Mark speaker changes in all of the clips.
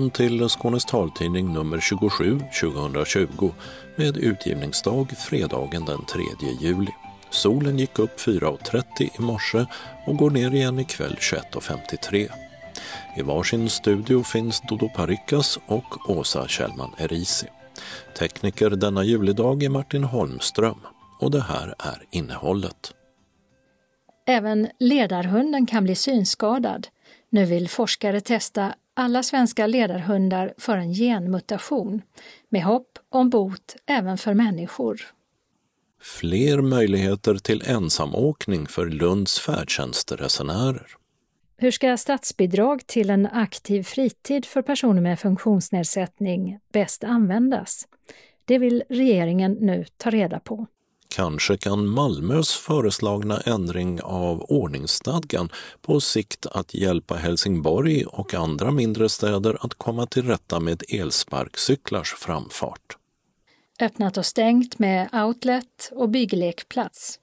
Speaker 1: Välkommen till Skånes taltidning nummer 27 2020 med utgivningsdag fredagen den 3 juli. Solen gick upp 4.30 i morse och går ner igen ikväll 21.53. I varsin studio finns Dodo Parikas och Åsa Kjellman Erisi. Tekniker denna julidag är Martin Holmström och det här är innehållet.
Speaker 2: Även ledarhunden kan bli synskadad. Nu vill forskare testa alla svenska ledarhundar för en genmutation med hopp om bot även för människor.
Speaker 1: Fler möjligheter till ensamåkning för Lunds färdtjänstresenärer.
Speaker 2: Hur ska statsbidrag till en aktiv fritid för personer med funktionsnedsättning bäst användas? Det vill regeringen nu ta reda på.
Speaker 1: Kanske kan Malmös föreslagna ändring av ordningsstadgan på sikt att hjälpa Helsingborg och andra mindre städer att komma till rätta med elsparkcyklars framfart.
Speaker 2: Öppnat och stängt med outlet och bygglekplats.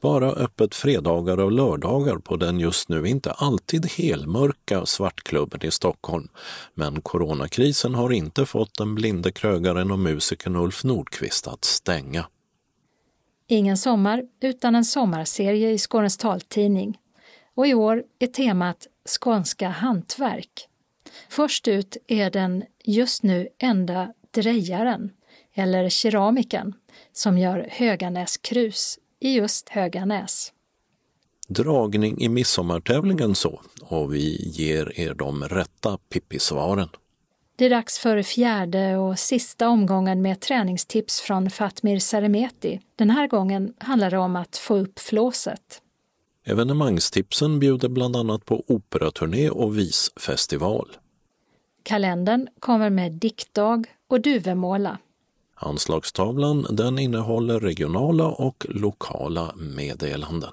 Speaker 1: Bara öppet fredagar och lördagar på den just nu inte alltid helmörka Svartklubben i Stockholm. Men coronakrisen har inte fått den blinde krögaren och musikern Ulf Nordqvist att stänga.
Speaker 2: Ingen sommar utan en sommarserie i Skånes taltidning. Och i år är temat Skånska hantverk. Först ut är den just nu enda drejaren, eller keramiken, som gör Höganäskrus i just Höganäs.
Speaker 1: Dragning i midsommartävlingen så, och vi ger er de rätta pippisvaren.
Speaker 2: Det är dags för fjärde och sista omgången med träningstips från Fatmir Seremeti. Den här gången handlar det om att få upp flåset.
Speaker 1: Evenemangstipsen bjuder bland annat på operaturné och visfestival.
Speaker 2: Kalendern kommer med diktdag och duvemåla.
Speaker 1: Anslagstavlan den innehåller regionala och lokala meddelanden.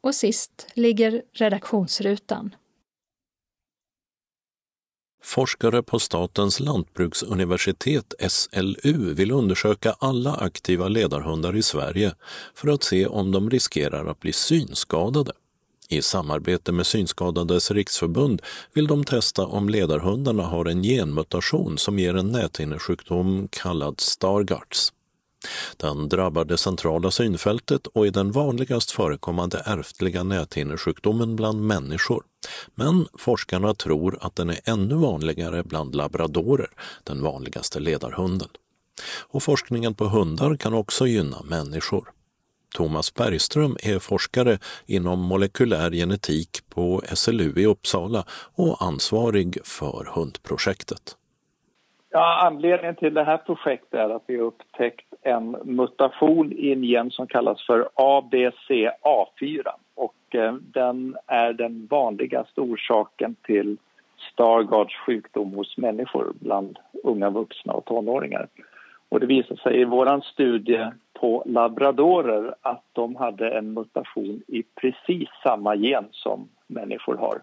Speaker 2: Och sist ligger redaktionsrutan.
Speaker 1: Forskare på Statens lantbruksuniversitet, SLU, vill undersöka alla aktiva ledarhundar i Sverige för att se om de riskerar att bli synskadade. I samarbete med Synskadades riksförbund vill de testa om ledarhundarna har en genmutation som ger en näthinnesjukdom kallad Stargards. Den drabbar det centrala synfältet och är den vanligast förekommande ärftliga näthinnesjukdomen bland människor. Men forskarna tror att den är ännu vanligare bland labradorer, den vanligaste ledarhunden. Och forskningen på hundar kan också gynna människor. Thomas Bergström är forskare inom molekylär genetik på SLU i Uppsala och ansvarig för hundprojektet.
Speaker 3: Ja, anledningen till det här projektet är att vi har upptäckt en mutation i en gen som kallas för ABCA4 och eh, den är den vanligaste orsaken till Stargards sjukdom hos människor bland unga vuxna och tonåringar. Och det visade sig i vår studie på labradorer att de hade en mutation i precis samma gen som människor har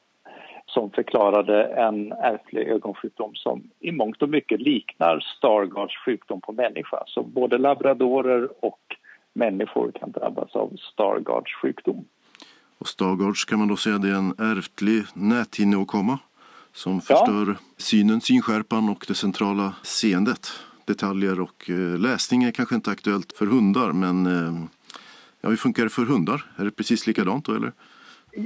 Speaker 3: som förklarade en ärftlig ögonsjukdom som i mångt och mycket liknar Stargardts sjukdom på människa. Så både labradorer och människor kan drabbas av Stargardts sjukdom.
Speaker 4: Och Stargardts kan man då säga det är en ärftlig näthinneåkomma som förstör ja. synen, synskärpan och det centrala seendet. Detaljer och eh, läsning är kanske inte aktuellt för hundar men eh, ja, hur funkar det för hundar? Är det precis likadant då eller?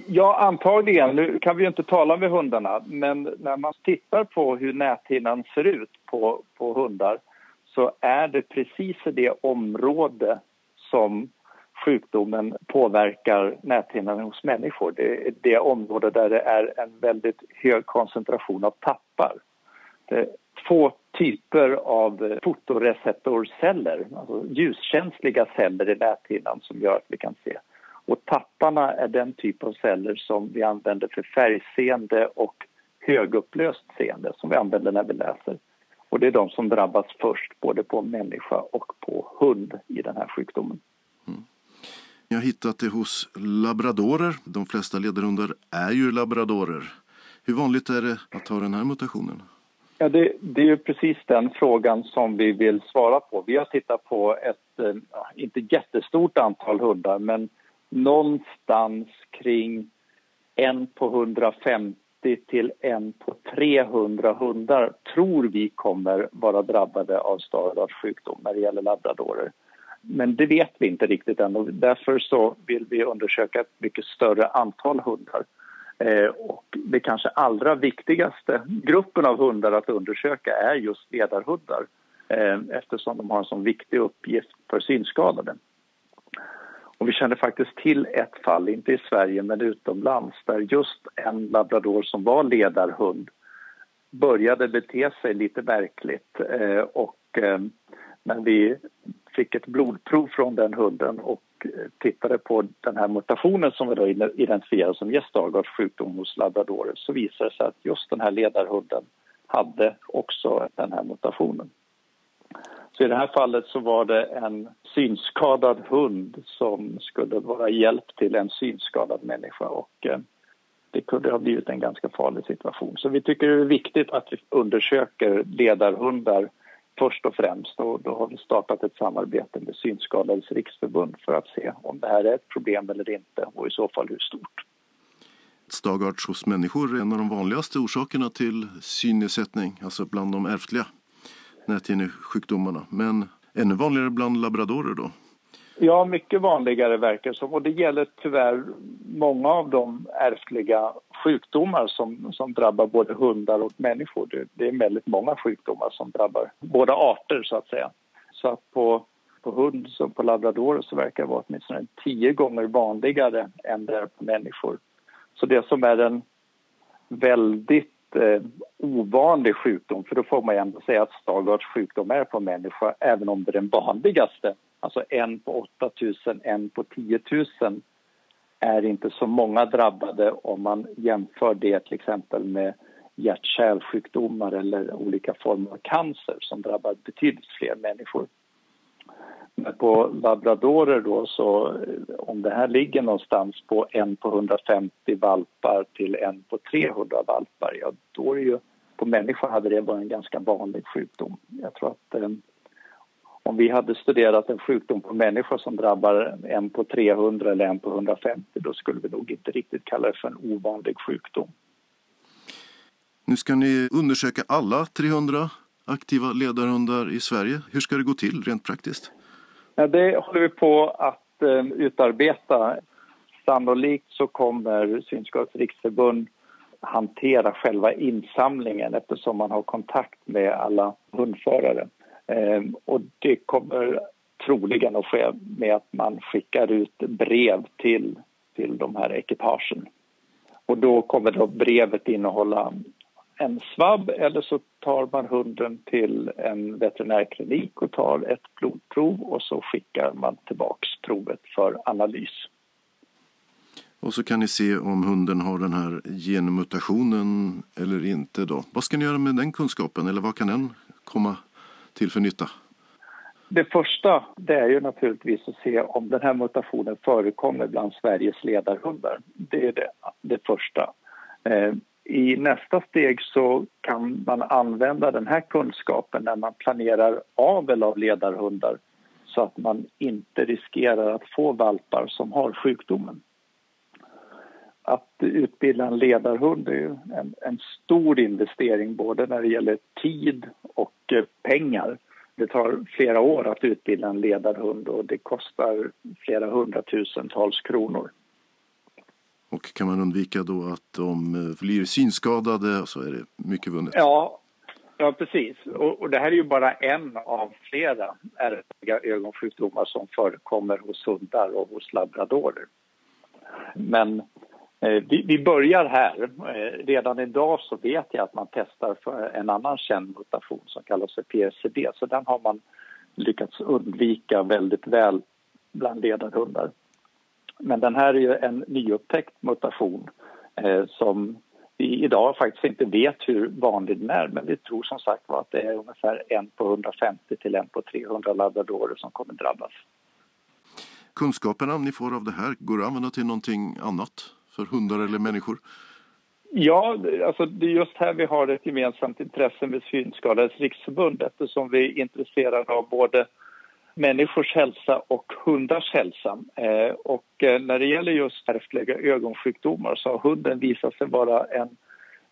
Speaker 3: Ja, antagligen. Nu kan vi ju inte tala med hundarna men när man tittar på hur näthinnan ser ut på, på hundar så är det precis i det område som sjukdomen påverkar näthinnan hos människor. Det är det område där det är en väldigt hög koncentration av tappar. Det är två typer av fotoreceptorceller, alltså ljuskänsliga celler i näthinnan som gör att vi kan se och tapparna är den typ av celler som vi använder för färgseende och högupplöst seende som vi använder när vi läser. Och det är de som drabbas först, både på människa och på hund i den här sjukdomen. Mm.
Speaker 4: Jag har hittat det hos labradorer. De flesta ledarhundar är ju labradorer. Hur vanligt är det att ha den här mutationen?
Speaker 3: Ja, det, det, är ju precis den frågan som vi vill svara på. Vi har tittat på ett, eh, inte jättestort antal hundar, men någonstans kring en på 150 till en på 300 hundar tror vi kommer vara drabbade av Stargardt sjukdom när det gäller labradorer. Men det vet vi inte riktigt än och därför så vill vi undersöka ett mycket större antal hundar. Eh, och det kanske allra viktigaste gruppen av hundar att undersöka är just ledarhundar eh, eftersom de har en så viktig uppgift för synskadade. Och vi känner faktiskt till ett fall, inte i Sverige men utomlands där just en labrador som var ledarhund började bete sig lite märkligt eh, och eh, när vi fick ett blodprov från den hunden och eh, tittade på den här mutationen som vi då identifierade som Stargardts sjukdom hos labradorer så visade det sig att just den här ledarhunden hade också den här mutationen. Så i det här fallet så var det en synskadad hund som skulle vara hjälp till en synskadad människa och eh, det kunde ha blivit en ganska farlig situation. Så vi tycker det är viktigt att vi undersöker ledarhundar först och främst och då har vi startat ett samarbete med Synskadades riksförbund för att se om det här är ett problem eller inte och i så fall hur stort.
Speaker 4: Stagarts hos människor är en av de vanligaste orsakerna till synnedsättning, alltså bland de ärftliga näthinnesjukdomarna. Men ännu vanligare bland labradorer då?
Speaker 3: Ja, mycket vanligare verkar det som. Och det gäller tyvärr många av de ärftliga sjukdomar som, som drabbar både hundar och människor. Det, det, är väldigt många sjukdomar som drabbar båda arter, så att säga. Så att på, på hund som på labradorer så verkar det vara åtminstone tio gånger vanligare än det är på människor. Så det som är en väldigt eh, ovanlig sjukdom, för då får man ju ändå säga att Stargards sjukdom är på människa, även om det är den vanligaste Alltså en på 8 000, en på 10 000 är inte så många drabbade om man jämför det till exempel med hjärt-kärlsjukdomar eller olika former av cancer som drabbar betydligt fler människor. Men på labradorer då så eh, om det här ligger någonstans på en på 150 valpar till en på 300 valpar, ja då är det ju på människor hade det varit en ganska vanlig sjukdom. Jag tror att eh, om vi hade studerat en sjukdom på människor som drabbar en på 300 eller en på 150 då skulle vi nog inte riktigt kalla det för en ovanlig sjukdom.
Speaker 4: Nu ska ni undersöka alla 300 aktiva ledarhundar i Sverige. Hur ska det gå till rent praktiskt?
Speaker 3: Det håller vi på att eh, utarbeta. Sannolikt så kommer Synskadades riksförbund hantera själva insamlingen eftersom man har kontakt med alla hundförare. Eh, och det kommer troligen att ske med att man skickar ut brev till, till de här ekipagen. Och då kommer då brevet innehålla en svabb eller så tar man hunden till en veterinärklinik och tar ett blodprov och så skickar man tillbaks provet för analys.
Speaker 4: Och så kan ni se om hunden har den här genmutationen eller inte då. Vad ska ni göra med den kunskapen eller vad kan den komma till för nytta?
Speaker 3: Det första det är ju naturligtvis att se om den här mutationen förekommer bland Sveriges ledarhundar. Det är det, det första. I nästa steg så kan man använda den här kunskapen när man planerar avel av ledarhundar så att man inte riskerar att få valpar som har sjukdomen. Att utbilda en ledarhund är en, en stor investering både när det gäller tid och eh, pengar. Det tar flera år att utbilda en ledarhund och det kostar flera hundratusentals kronor.
Speaker 4: Och kan man undvika då att de eh, blir synskadade så är det mycket vunnet?
Speaker 3: Ja, ja precis. Och, och det här är ju bara en av flera ärftliga ögonsjukdomar som förekommer hos hundar och hos labradorer. Men Eh, vi, vi, börjar här. Eh, redan idag så vet jag att man testar för en annan känd mutation som kallas för PRCD. Så den har man lyckats undvika väldigt väl bland ledarhundar. Men den här är ju en nyupptäckt mutation eh, som vi idag faktiskt inte vet hur vanlig den är men vi tror som sagt var att det är ungefär en på 150 till en på 300 labradorer som kommer drabbas.
Speaker 4: Kunskaperna ni får av det här, går att använda till någonting annat? för hundar eller människor?
Speaker 3: Ja, alltså det är just här vi har ett gemensamt intresse med Synskadades riksförbund eftersom vi är intresserade av både människors hälsa och hundars hälsa. Eh, och eh, när det gäller just ärftliga ögonsjukdomar så har hunden visat sig vara en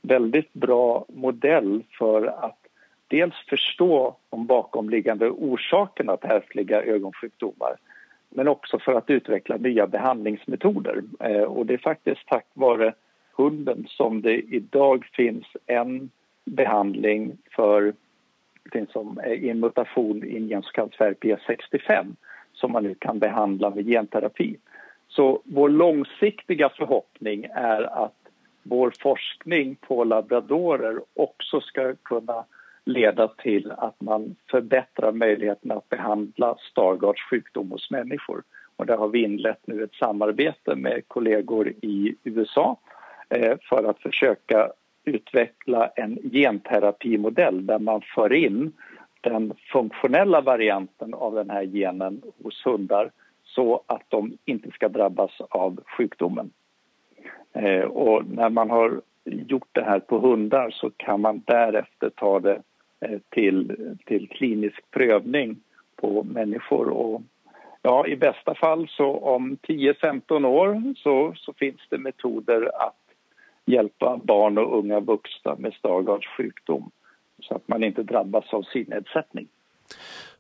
Speaker 3: väldigt bra modell för att dels förstå de bakomliggande orsakerna till ärftliga ögonsjukdomar men också för att utveckla nya behandlingsmetoder. Eh, och det är faktiskt tack vare hunden som det idag finns en behandling för det som är en mutation i en gen som kallas för RPS65 som man nu kan behandla med genterapi. Så vår långsiktiga förhoppning är att vår forskning på labradorer också ska kunna leda till att man förbättrar möjligheten att behandla Stargards sjukdom hos människor. Och där har vi inlett nu ett samarbete med kollegor i USA eh, för att försöka utveckla en genterapimodell där man för in den funktionella varianten av den här genen hos hundar så att de inte ska drabbas av sjukdomen. Eh, och när man har gjort det här på hundar så kan man därefter ta det eh, till, till klinisk prövning på människor. Och ja, I bästa fall så om 10-15 år så, så finns det metoder att hjälpa barn och unga vuxna med Stargards sjukdom så att man inte drabbas av synnedsättning.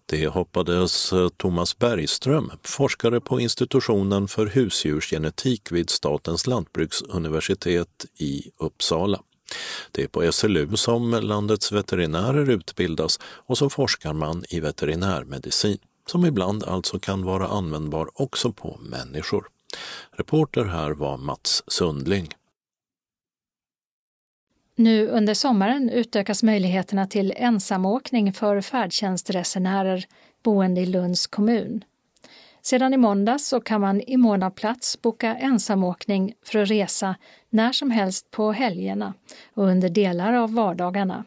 Speaker 1: Det hoppades eh, Thomas Bergström, forskare på institutionen för husdjursgenetik vid Statens lantbruksuniversitet i Uppsala. Det är på SLU som landets veterinärer utbildas och så forskar man i veterinärmedicin, som ibland alltså kan vara användbar också på människor. Reporter här var Mats Sundling.
Speaker 2: Nu under sommaren utökas möjligheterna till ensamåkning för färdtjänstresenärer boende i Lunds kommun. Sedan i måndags så kan man i mån av plats boka ensamåkning för att resa när som helst på helgerna och under delar av vardagarna.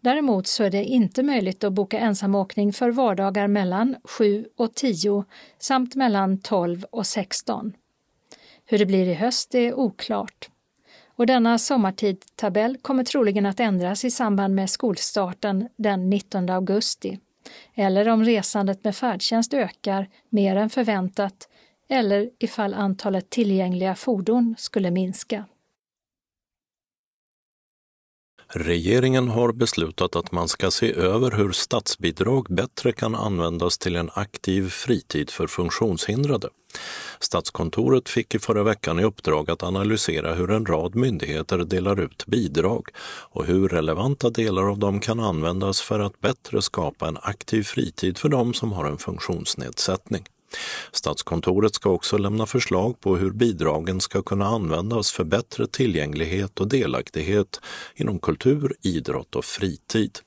Speaker 2: Däremot så är det inte möjligt att boka ensamåkning för vardagar mellan 7 och 10 samt mellan 12 och 16. Hur det blir i höst är oklart och denna sommartidtabell kommer troligen att ändras i samband med skolstarten den 19 augusti, eller om resandet med färdtjänst ökar mer än förväntat eller ifall antalet tillgängliga fordon skulle minska.
Speaker 1: Regeringen har beslutat att man ska se över hur statsbidrag bättre kan användas till en aktiv fritid för funktionshindrade. Statskontoret fick i förra veckan i uppdrag att analysera hur en rad myndigheter delar ut bidrag och hur relevanta delar av dem kan användas för att bättre skapa en aktiv fritid för dem som har en funktionsnedsättning. Statskontoret ska också lämna förslag på hur bidragen ska kunna användas för bättre tillgänglighet och delaktighet inom kultur, idrott och fritid.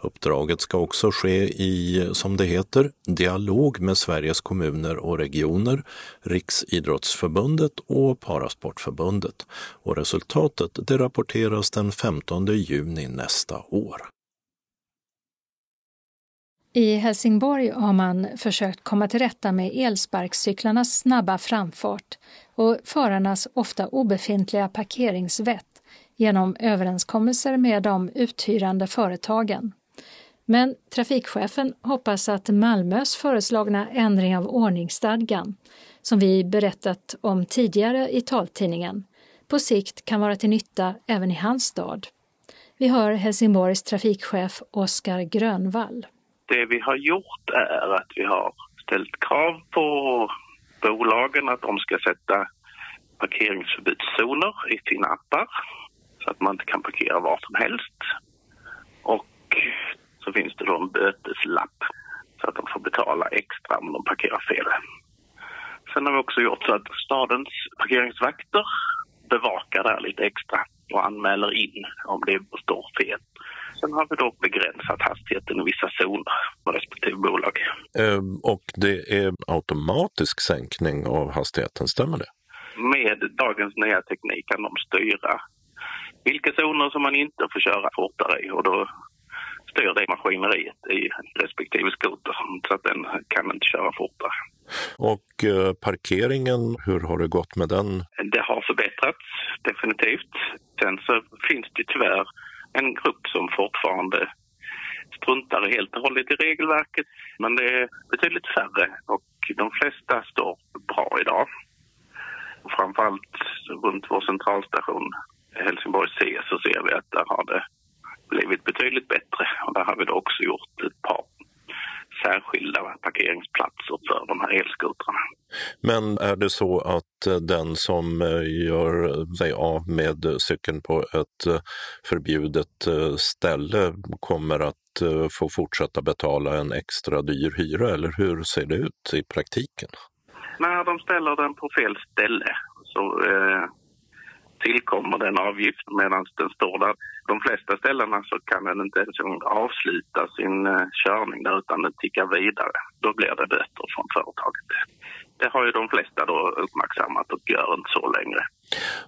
Speaker 1: Uppdraget ska också ske i, som det heter, dialog med Sveriges kommuner och regioner, Riksidrottsförbundet och Parasportförbundet. Och resultatet det rapporteras den 15 juni nästa år.
Speaker 2: I Helsingborg har man försökt komma till rätta med elsparkcyklarnas snabba framfart och förarnas ofta obefintliga parkeringsvett genom överenskommelser med de uthyrande företagen. Men trafikchefen hoppas att Malmös föreslagna ändring av ordningsstadgan, som vi berättat om tidigare i taltidningen, på sikt kan vara till nytta även i hans stad. Vi hör Helsingborgs trafikchef Oskar Grönvall.
Speaker 5: Det vi har gjort är att vi har ställt krav på bolagen att de ska sätta parkeringsförbudszoner i sina appar så att man inte kan parkera var som helst. Och så finns det då en böteslapp så att de får betala extra om de parkerar fel. Sen har vi också gjort så att stadens parkeringsvakter bevakar det här lite extra och anmäler in om det står fel. Sen har vi då begränsat hastigheten i vissa zoner på respektive bolag.
Speaker 1: Ehm, och det är automatisk sänkning av hastigheten, stämmer det?
Speaker 5: Med dagens nya teknik kan de styra vilka zoner som man inte får köra fortare i och då styr det maskineriet i respektive skoter så att den kan inte köra fortare.
Speaker 1: Och eh, parkeringen, hur har det gått med den?
Speaker 5: Det har förbättrats definitivt. Sen så finns det tyvärr en grupp som fortfarande struntar helt och hållet i regelverket. Men det är betydligt färre och de flesta står bra idag. Framförallt runt vår centralstation Helsingborg C så ser vi att där har det blivit betydligt bättre. Och där har vi då också gjort ett par särskilda parkeringsplatser för de här elskotrarna.
Speaker 1: Men är det så att eh, den som eh, gör sig av med cykeln på ett eh, förbjudet ställe kommer att få fortsätta betala en extra dyr hyra eller hur ser det ut i praktiken?
Speaker 5: När de ställer den på fel ställe så eh, tillkommer den avgift medan den står där. De flesta ställena så kan den inte ens avsluta sin eh, körning där utan den tickar vidare. Då blir det böter från företaget. Det har ju de flesta då uppmärksammat och gör inte så längre.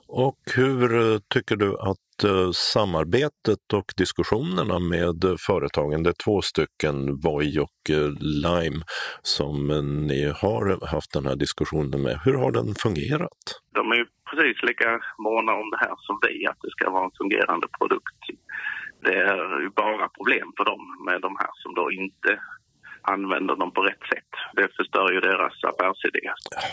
Speaker 1: Och hur eh, tycker du att eh, samarbetet och diskussionerna med företagen, det är två stycken, Voi och eh, Lime, som ni har haft den här diskussionen med, hur har den fungerat?
Speaker 5: De är ju precis lika måna om det här som vi, att det ska vara en fungerande produkt. Det är ju bara problem för dem med de här som då inte använder dem på rätt sätt. Det förstör ju deras affärsidé.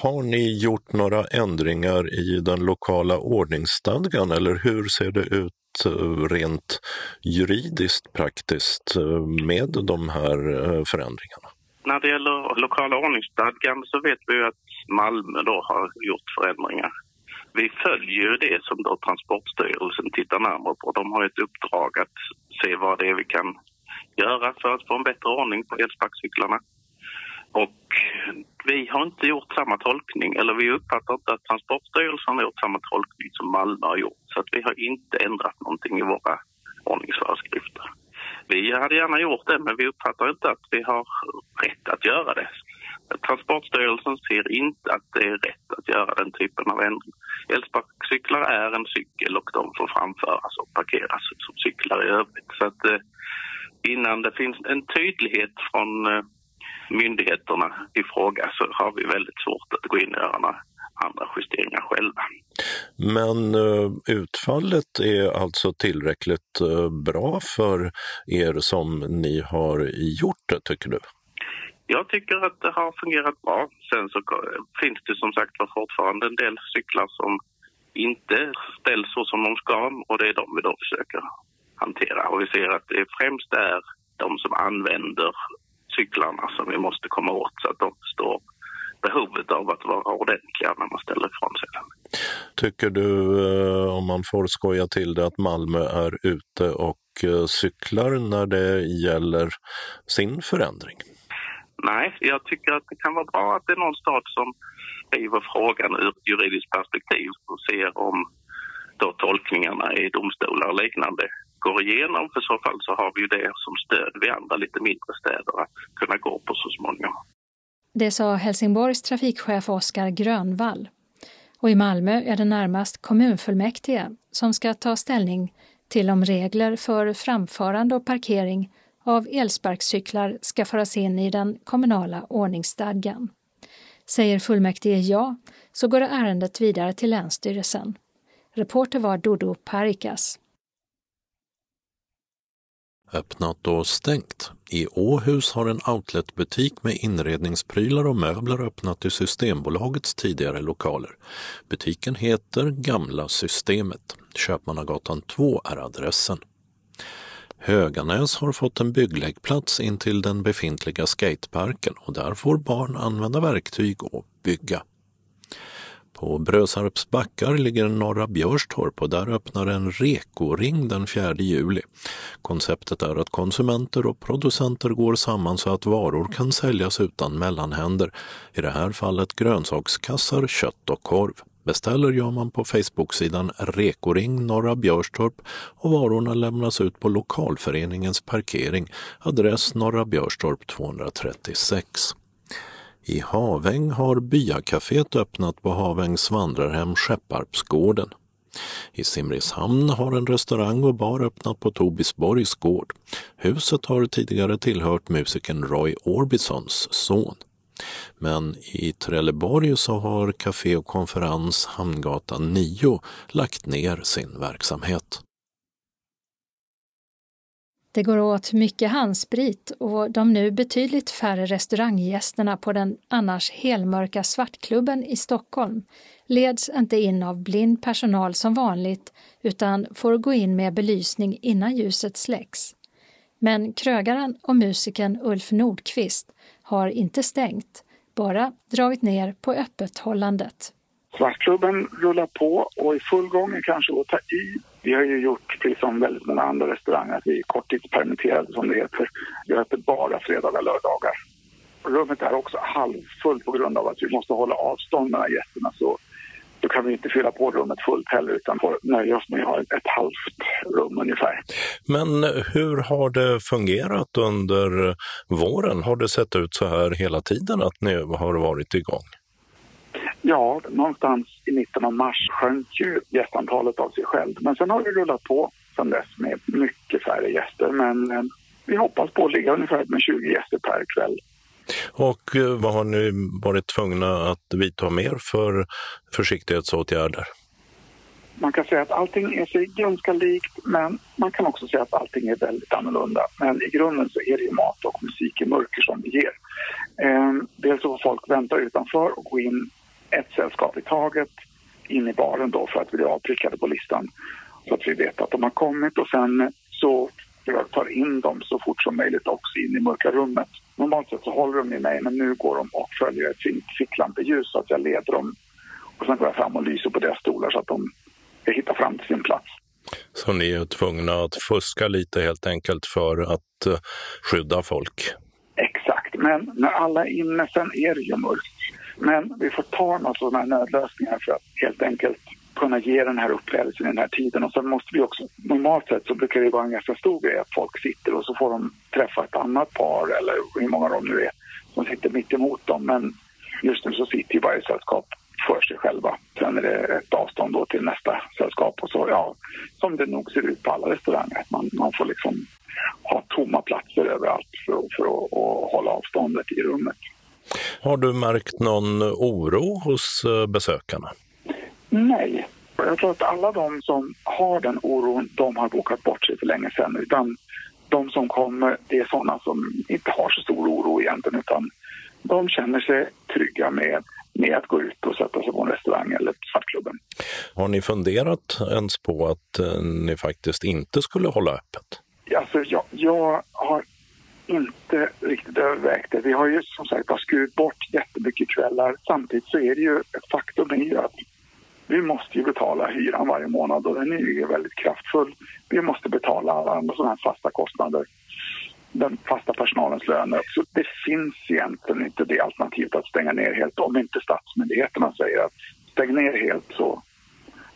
Speaker 1: Har ni gjort några ändringar i den lokala ordningsstadgan eller hur ser det ut eh, rent juridiskt praktiskt eh, med de här eh, förändringarna?
Speaker 5: När det gäller lokala ordningsstadgan så vet vi att Malmö då har gjort förändringar. Vi följer ju det som då Transportstyrelsen tittar närmare på. De har ett uppdrag att se vad det är vi kan göra för att få en bättre ordning på elsparkcyklarna. Och vi har inte gjort samma tolkning, eller vi uppfattar inte att Transportstyrelsen har gjort samma tolkning som Malmö har gjort. Så att vi har inte ändrat någonting i våra ordningsföreskrifter. Vi hade gärna gjort det, men vi uppfattar inte att vi har rätt att göra det. Transportstyrelsen ser inte att det är rätt att göra den typen av ändring. Elsparkcyklar är en cykel och de får framföras och parkeras som cyklar i övrigt. Så att, eh, innan det finns en tydlighet från eh, myndigheterna i fråga så har vi väldigt svårt att gå in och göra andra justeringar själva.
Speaker 1: Men uh, utfallet är alltså tillräckligt uh, bra för er som ni har gjort det, tycker du?
Speaker 5: Jag tycker att det har fungerat bra. Sen så finns det som sagt fortfarande en del cyklar som inte ställs så som de ska och det är de vi då försöker hantera. Och vi ser att det främst är de som använder cyklarna som vi måste komma åt så att de förstår behovet av att vara ordentliga när man ställer ifrån sig den.
Speaker 1: Tycker du, eh, om man får skoja till det, att Malmö är ute och eh, cyklar när det gäller sin förändring?
Speaker 5: Nej, jag tycker att det kan vara bra att det är någon stad som driver frågan ur ett juridiskt perspektiv och ser om då tolkningarna i domstolar och liknande går igenom. För så fall så har vi ju det som stöd vid andra lite mindre städer att kunna gå på så småningom.
Speaker 2: Det sa Helsingborgs trafikchef Oskar Grönvall. Och i Malmö är det närmast kommunfullmäktige som ska ta ställning till om regler för framförande och parkering av elsparkcyklar ska föras in i den kommunala ordningsstadgan. Säger fullmäktige ja, så går ärendet vidare till Länsstyrelsen. Reporter var Dodo Parikas.
Speaker 1: Öppnat och stängt. I Åhus har en outletbutik med inredningsprylar och möbler öppnat i Systembolagets tidigare lokaler. Butiken heter Gamla Systemet. Köpmannagatan 2 är adressen. Höganäs har fått en byggläggplats intill den befintliga skateparken och där får barn använda verktyg och bygga. På Brösarps backar ligger Norra Björstorp och där öppnar en rekoring den 4 juli. Konceptet är att konsumenter och producenter går samman så att varor kan säljas utan mellanhänder. I det här fallet grönsakskassar, kött och korv. Beställer gör man på Facebook-sidan Rekoring Norra Björstorp och varorna lämnas ut på lokalföreningens parkering, adress Norra Björstorp 236. I Haväng har byakaféet öppnat på Havängs vandrarhem Skepparpsgården. I Simrishamn har en restaurang och bar öppnat på Tobisborgs gård. Huset har tidigare tillhört musikern Roy Orbisons son. Men i Trelleborg så har Café och konferens Hamngatan 9 lagt ner sin verksamhet.
Speaker 2: Det går åt mycket handsprit och de nu betydligt färre restauranggästerna på den annars helmörka Svartklubben i Stockholm leds inte in av blind personal som vanligt utan får gå in med belysning innan ljuset släcks. Men krögaren och musikern Ulf Nordqvist har inte stängt, bara dragit ner på öppethållandet.
Speaker 6: Svartklubben rullar på och i full gång är kanske att ta i. Vi har ju gjort, precis som väldigt många andra restauranger, att vi är korttidspermitterade som det heter. Vi har öppet bara fredagar och lördagar. Rummet är också halvfullt på grund av att vi måste hålla avstånd mellan gästerna. Så då kan vi inte fylla på rummet fullt heller utan får nöja oss med att ha ett, ett halvt rum ungefär.
Speaker 1: Men hur har det fungerat under våren? Har det sett ut så här hela tiden att ni har varit igång?
Speaker 6: Ja, någonstans i mitten av mars sjönk ju gästantalet av sig själv. Men sen har det rullat på sedan dess med mycket färre gäster. Men eh, vi hoppas på att ligga ungefär med 20 gäster per kväll.
Speaker 1: Och eh, vad har ni varit tvungna att vidta mer för försiktighetsåtgärder?
Speaker 6: Man kan säga att allting är sig ganska likt men man kan också säga att allting är väldigt annorlunda. Men i grunden så är det ju mat och musik i mörker som vi ger. Eh, dels så får folk vänta utanför och gå in ett sällskap i taget in i baren då för att bli avprickade på listan så att vi vet att de har kommit och sen så jag tar in dem så fort som möjligt också in i mörka rummet. Normalt sett så håller de i mig men nu går de och följer ett fint ficklampljus så att jag leder dem och sen går jag fram och lyser på deras stolar så att de hittar fram till sin plats.
Speaker 1: Så ni är tvungna att fuska lite helt enkelt för att eh, skydda folk?
Speaker 6: Exakt, men när alla är inne sen är det ju mörkt. Men vi får ta några sådana här nödlösningar för att helt enkelt kunna ge den här upplevelsen i den här tiden. Och sen måste vi också, normalt sett så brukar det vara en ganska stor grej att folk sitter och så får de träffa ett annat par eller hur många de nu är som sitter mitt emot dem. Men just nu så sitter ju varje sällskap för sig själva. Sen är det ett avstånd då till nästa sällskap och så, ja, som det nog ser ut på alla restauranger, att man, man får liksom ha tomma platser överallt för, för att, att hålla avståndet i rummet.
Speaker 1: Har du märkt någon oro hos eh, besökarna?
Speaker 6: Nej. Jag tror att alla de som har den oron, de har bokat bort sig för länge sedan. Utan de som kommer, det är sådana som inte har så stor oro egentligen utan de känner sig trygga med, med att gå ut och sätta sig på en restaurang eller Svartklubben.
Speaker 1: Har ni funderat ens på att eh, ni faktiskt inte skulle hålla öppet?
Speaker 6: Alltså, jag, jag har inte riktigt övervägt det. Vi har ju som sagt skurit bort jättemycket kvällar. Samtidigt så är det ju ett faktum är ju att vi måste ju betala hyran varje månad och den är ju väldigt kraftfull. Vi måste betala alla andra sådana här fasta kostnader. Den fasta personalens löner. Så det finns egentligen inte det alternativet att stänga ner helt om inte statsmyndigheterna säger att stäng ner helt så,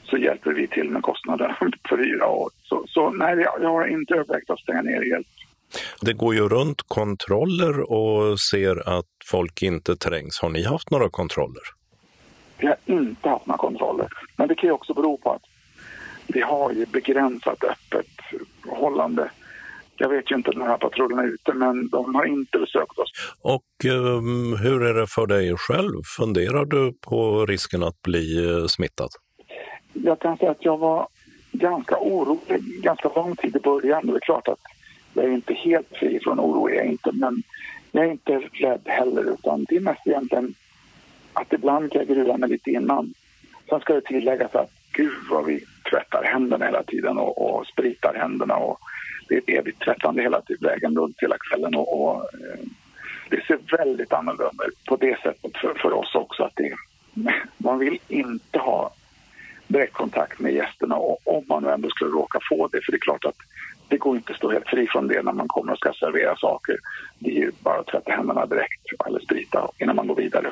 Speaker 6: så hjälper vi till med kostnaderna för hyra. Och så, så nej, jag har inte övervägt att stänga ner helt.
Speaker 1: Det går ju runt kontroller och ser att folk inte trängs. Har ni haft några kontroller?
Speaker 6: Vi har inte haft några kontroller. Men det kan ju också bero på att vi har ju begränsat öppet hållande. Jag vet ju inte när här patrullerna är ute, men de har inte besökt oss.
Speaker 1: Och um, hur är det för dig själv? Funderar du på risken att bli uh, smittad?
Speaker 6: Jag kan säga att jag var ganska orolig ganska lång tid i början. Det är klart att jag är inte helt fri från oro, jag är inte, men jag är inte rädd heller utan det är mest egentligen att ibland kan jag grua mig lite innan. Sen ska det tilläggas att gud vad vi tvättar händerna hela tiden och, och spritar händerna och det är ett evigt tvättande hela tiden, vägen runt hela kvällen och, och eh, det ser väldigt annorlunda ut på det sättet för, för oss också att det, man vill inte ha direktkontakt med gästerna och om man nu ändå skulle råka få det, för det är klart att det går inte att stå helt fri från det när man kommer och ska servera saker. Det är ju bara att tvätta händerna direkt eller sprita innan man går vidare.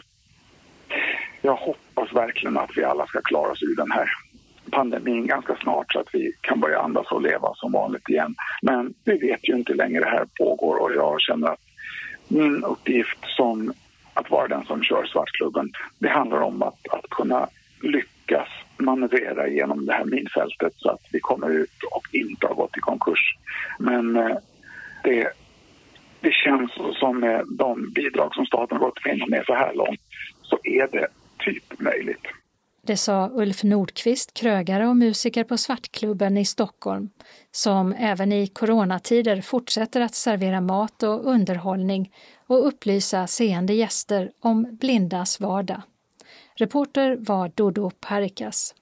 Speaker 6: Jag hoppas verkligen att vi alla ska klara oss ur den här pandemin ganska snart så att vi kan börja andas och leva som vanligt igen. Men vi vet ju inte hur länge det här pågår och jag känner att min uppgift som att vara den som kör Svartklubben, det handlar om att, att kunna lyckas manövrera genom det här minfältet så att vi kommer ut och inte har gått i konkurs. Men eh, det, det känns som med de bidrag som staten har gått in med så här långt så är det typ möjligt.
Speaker 2: Det sa Ulf Nordqvist, krögare och musiker på Svartklubben i Stockholm, som även i coronatider fortsätter att servera mat och underhållning och upplysa seende gäster om blindas vardag. Reporter var Dodo Parikas.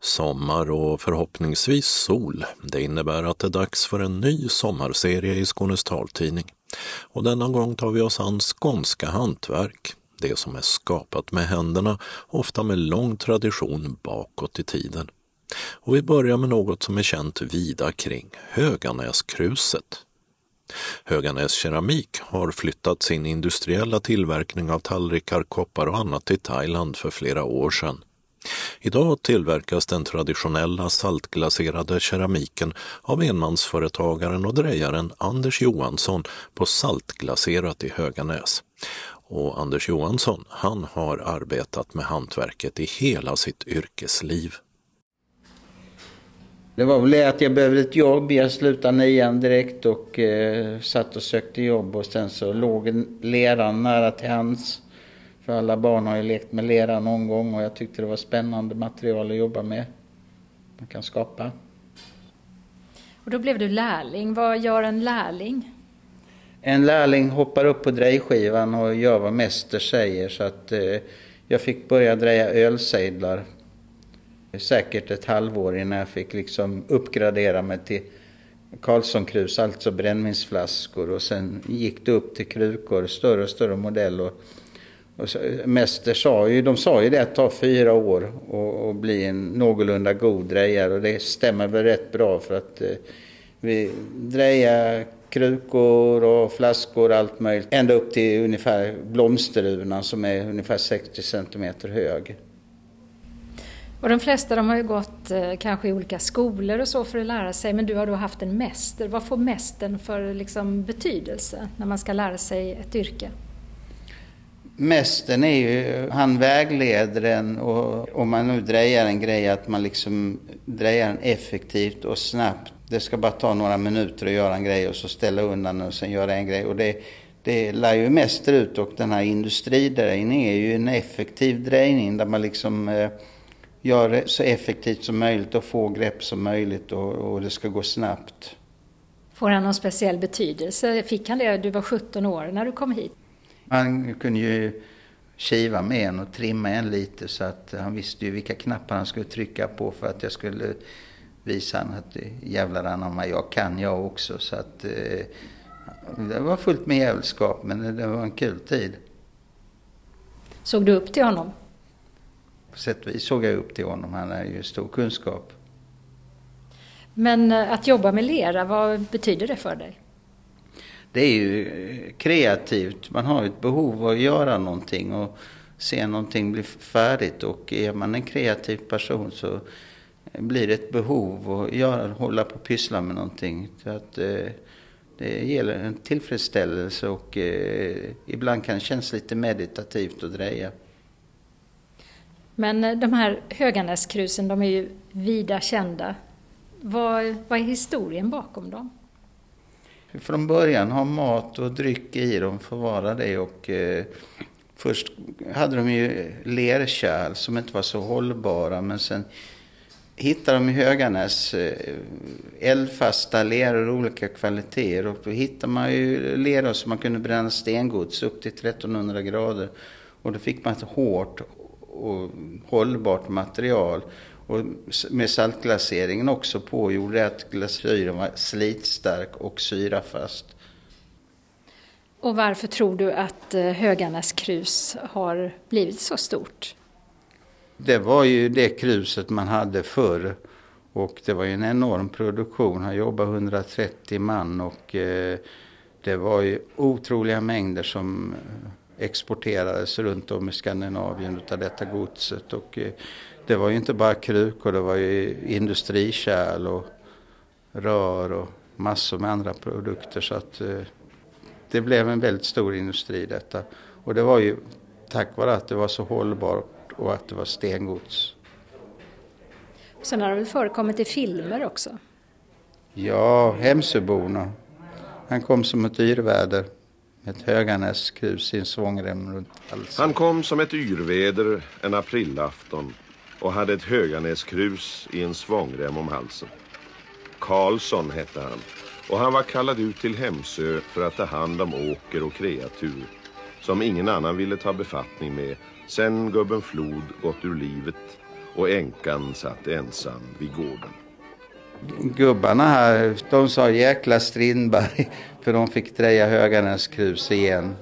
Speaker 1: Sommar och förhoppningsvis sol. Det innebär att det är dags för en ny sommarserie i Skånes taltidning. Och denna gång tar vi oss an skånska hantverk. Det som är skapat med händerna, ofta med lång tradition bakåt i tiden. Och vi börjar med något som är känt vida kring, Höganäskruset. Höganäs Keramik har flyttat sin industriella tillverkning av tallrikar, koppar och annat till Thailand för flera år sedan. Idag tillverkas den traditionella saltglaserade keramiken av enmansföretagaren och drejaren Anders Johansson på Saltglaserat i Höganäs. Och Anders Johansson, han har arbetat med hantverket i hela sitt yrkesliv.
Speaker 7: Det var väl det att jag behövde ett jobb. Jag slutade nian direkt och eh, satt och sökte jobb och sen så låg leran nära till hands. För alla barn har ju lekt med lera någon gång och jag tyckte det var spännande material att jobba med. Man kan skapa.
Speaker 2: Och då blev du lärling. Vad gör en lärling?
Speaker 7: En lärling hoppar upp på drejskivan och gör vad mäster säger så att eh, jag fick börja dreja ölsejdlar. Säkert ett halvår innan jag fick liksom uppgradera mig till Karlssonkrus, alltså brännvinsflaskor och sen gick det upp till krukor, större och större modell. Och, och så, mäster sa ju, de sa ju det att ta fyra år och, och bli en någorlunda god drejare och det stämmer väl rätt bra för att eh, vi drejar krukor och flaskor och allt möjligt. Ända upp till ungefär blomsterurnan som är ungefär 60 centimeter hög.
Speaker 2: Och de flesta de har ju gått eh, kanske i olika skolor och så för att lära sig, men du har då haft en mäster. Vad får mästern för liksom, betydelse när man ska lära sig ett yrke?
Speaker 7: Mästern är ju, han vägleder en och om man nu drejar en grej att man liksom drejar den effektivt och snabbt. Det ska bara ta några minuter att göra en grej och så ställa undan och sen göra en grej. Och det, det lär ju mäster ut och den här industridrejningen är ju en effektiv drejning där man liksom eh, gör det så effektivt som möjligt och få grepp som möjligt och, och det ska gå snabbt.
Speaker 2: Får han någon speciell betydelse? Fick han det? Du var 17 år när du kom hit.
Speaker 7: Han kunde ju kiva med en och trimma en lite så att han visste ju vilka knappar han skulle trycka på för att jag skulle visa han att jävlar anamma, jag kan jag också. Så att eh, det var fullt med jävelskap men det var en kul tid.
Speaker 2: Såg du upp till honom?
Speaker 7: På sätt och vis såg jag upp till honom. Han har ju stor kunskap.
Speaker 2: Men eh, att jobba med lera, vad betyder det för dig?
Speaker 7: Det är ju kreativt. Man har ett behov av att göra någonting och se någonting bli färdigt. Och är man en kreativ person så blir det ett behov att göra, hålla på och pyssla med någonting. Så att, eh, det ger en tillfredsställelse och eh, ibland kan det kännas lite meditativt att dreja.
Speaker 2: Men eh, de här Höganäskrusen, de är ju vida kända. Vad, vad är historien bakom dem?
Speaker 7: Från början har mat och dryck i dem förvarade och eh, först hade de ju lerkärl som inte var så hållbara men sen hittade de i Höganäs eh, eldfasta leror av olika kvaliteter och då hittade man ju leror som man kunde bränna stengods upp till 1300 grader och då fick man ett hårt och hållbart material. Och med saltglaseringen också på gjorde att glasyren var slitstark och syrafast.
Speaker 2: Och varför tror du att eh, Höganäs krus har blivit så stort?
Speaker 7: Det var ju det kruset man hade förr. Och det var ju en enorm produktion. Han jobbade 130 man och eh, det var ju otroliga mängder som exporterades runt om i Skandinavien utav detta godset. Och eh, det var ju inte bara krukor, det var ju industrikärl och rör och massor med andra produkter. Så att eh, det blev en väldigt stor industri detta. Och det var ju tack vare att det var så hållbart och att det var stengods.
Speaker 2: Sen har det väl förekommit i filmer också?
Speaker 7: Ja, Hemsöborna. Han kom som ett yrväder ett Höganäskrus en svångrem runt halsen.
Speaker 8: Han kom som ett yrväder en aprilafton och hade ett Höganäskrus i en svångrem om halsen. Karlsson hette han och han var kallad ut till Hemsö för att ta hand om åker och kreatur som ingen annan ville ta befattning med sen gubben Flod gått ur livet och änkan satt ensam vid gården.
Speaker 7: Gubbarna här, de sa jäkla Strindberg för de fick dreja Höganäskrus igen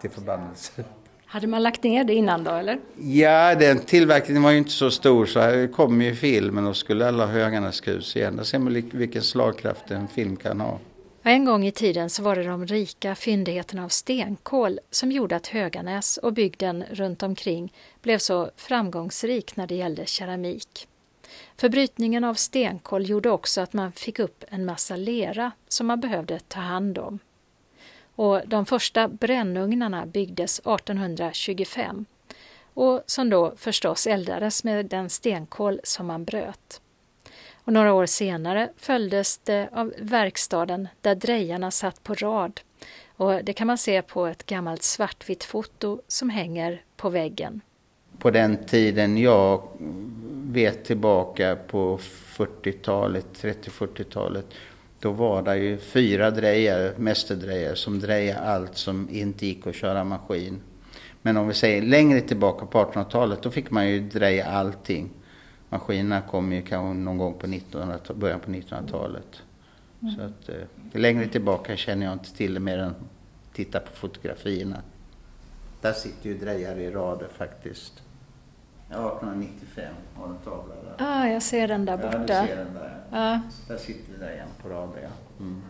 Speaker 7: till förbannelse.
Speaker 2: Hade man lagt ner det innan då eller?
Speaker 7: Ja, den tillverkningen var ju inte så stor så här kom ju filmen och skulle alla Höganäskrus igen. Där ser man vilken slagkraft en film kan ha.
Speaker 2: En gång i tiden så var det de rika fyndigheterna av stenkol som gjorde att Höganäs och bygden runt omkring blev så framgångsrik när det gällde keramik. För brytningen av stenkol gjorde också att man fick upp en massa lera som man behövde ta hand om. Och de första brännugnarna byggdes 1825 och som då förstås eldades med den stenkol som man bröt. Och några år senare följdes det av verkstaden där drejarna satt på rad och det kan man se på ett gammalt svartvitt foto som hänger på väggen.
Speaker 7: På den tiden jag vet tillbaka på 40-talet, 30-40-talet, då var det ju fyra drejare, mästerdrejare, som drejade allt som inte gick att köra maskin. Men om vi säger längre tillbaka på 1800-talet, då fick man ju dreja allting. Maskinerna kom ju kanske någon gång på 1900, början på 1900-talet. Mm. Så att, eh, längre tillbaka känner jag inte till det mer än att titta på fotografierna. Där sitter ju drejare i rader faktiskt. 1895 har en tavla där.
Speaker 2: Ja, ah, jag ser den där borta. Ja,
Speaker 7: ser den där. Ja. Där sitter det igen på rader, ja. Mm.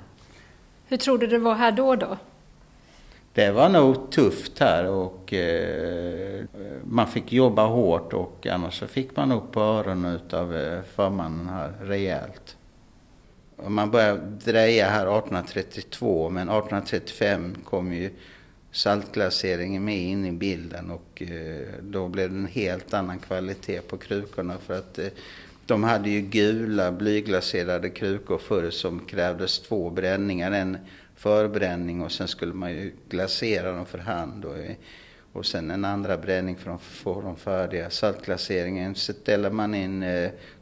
Speaker 2: Hur tror du det var här då då?
Speaker 7: Det var nog tufft här och eh, man fick jobba hårt och annars så fick man upp på öronen av eh, förmannen här rejält. Man började dreja här 1832 men 1835 kom ju saltglaseringen med in i bilden och eh, då blev det en helt annan kvalitet på krukorna för att eh, de hade ju gula blyglaserade krukor förr som krävdes två bränningar. En förbränning och sen skulle man ju glasera dem för hand. Och, eh, och sen en andra bränning för att få dem färdiga. Saltglaseringen ställer man in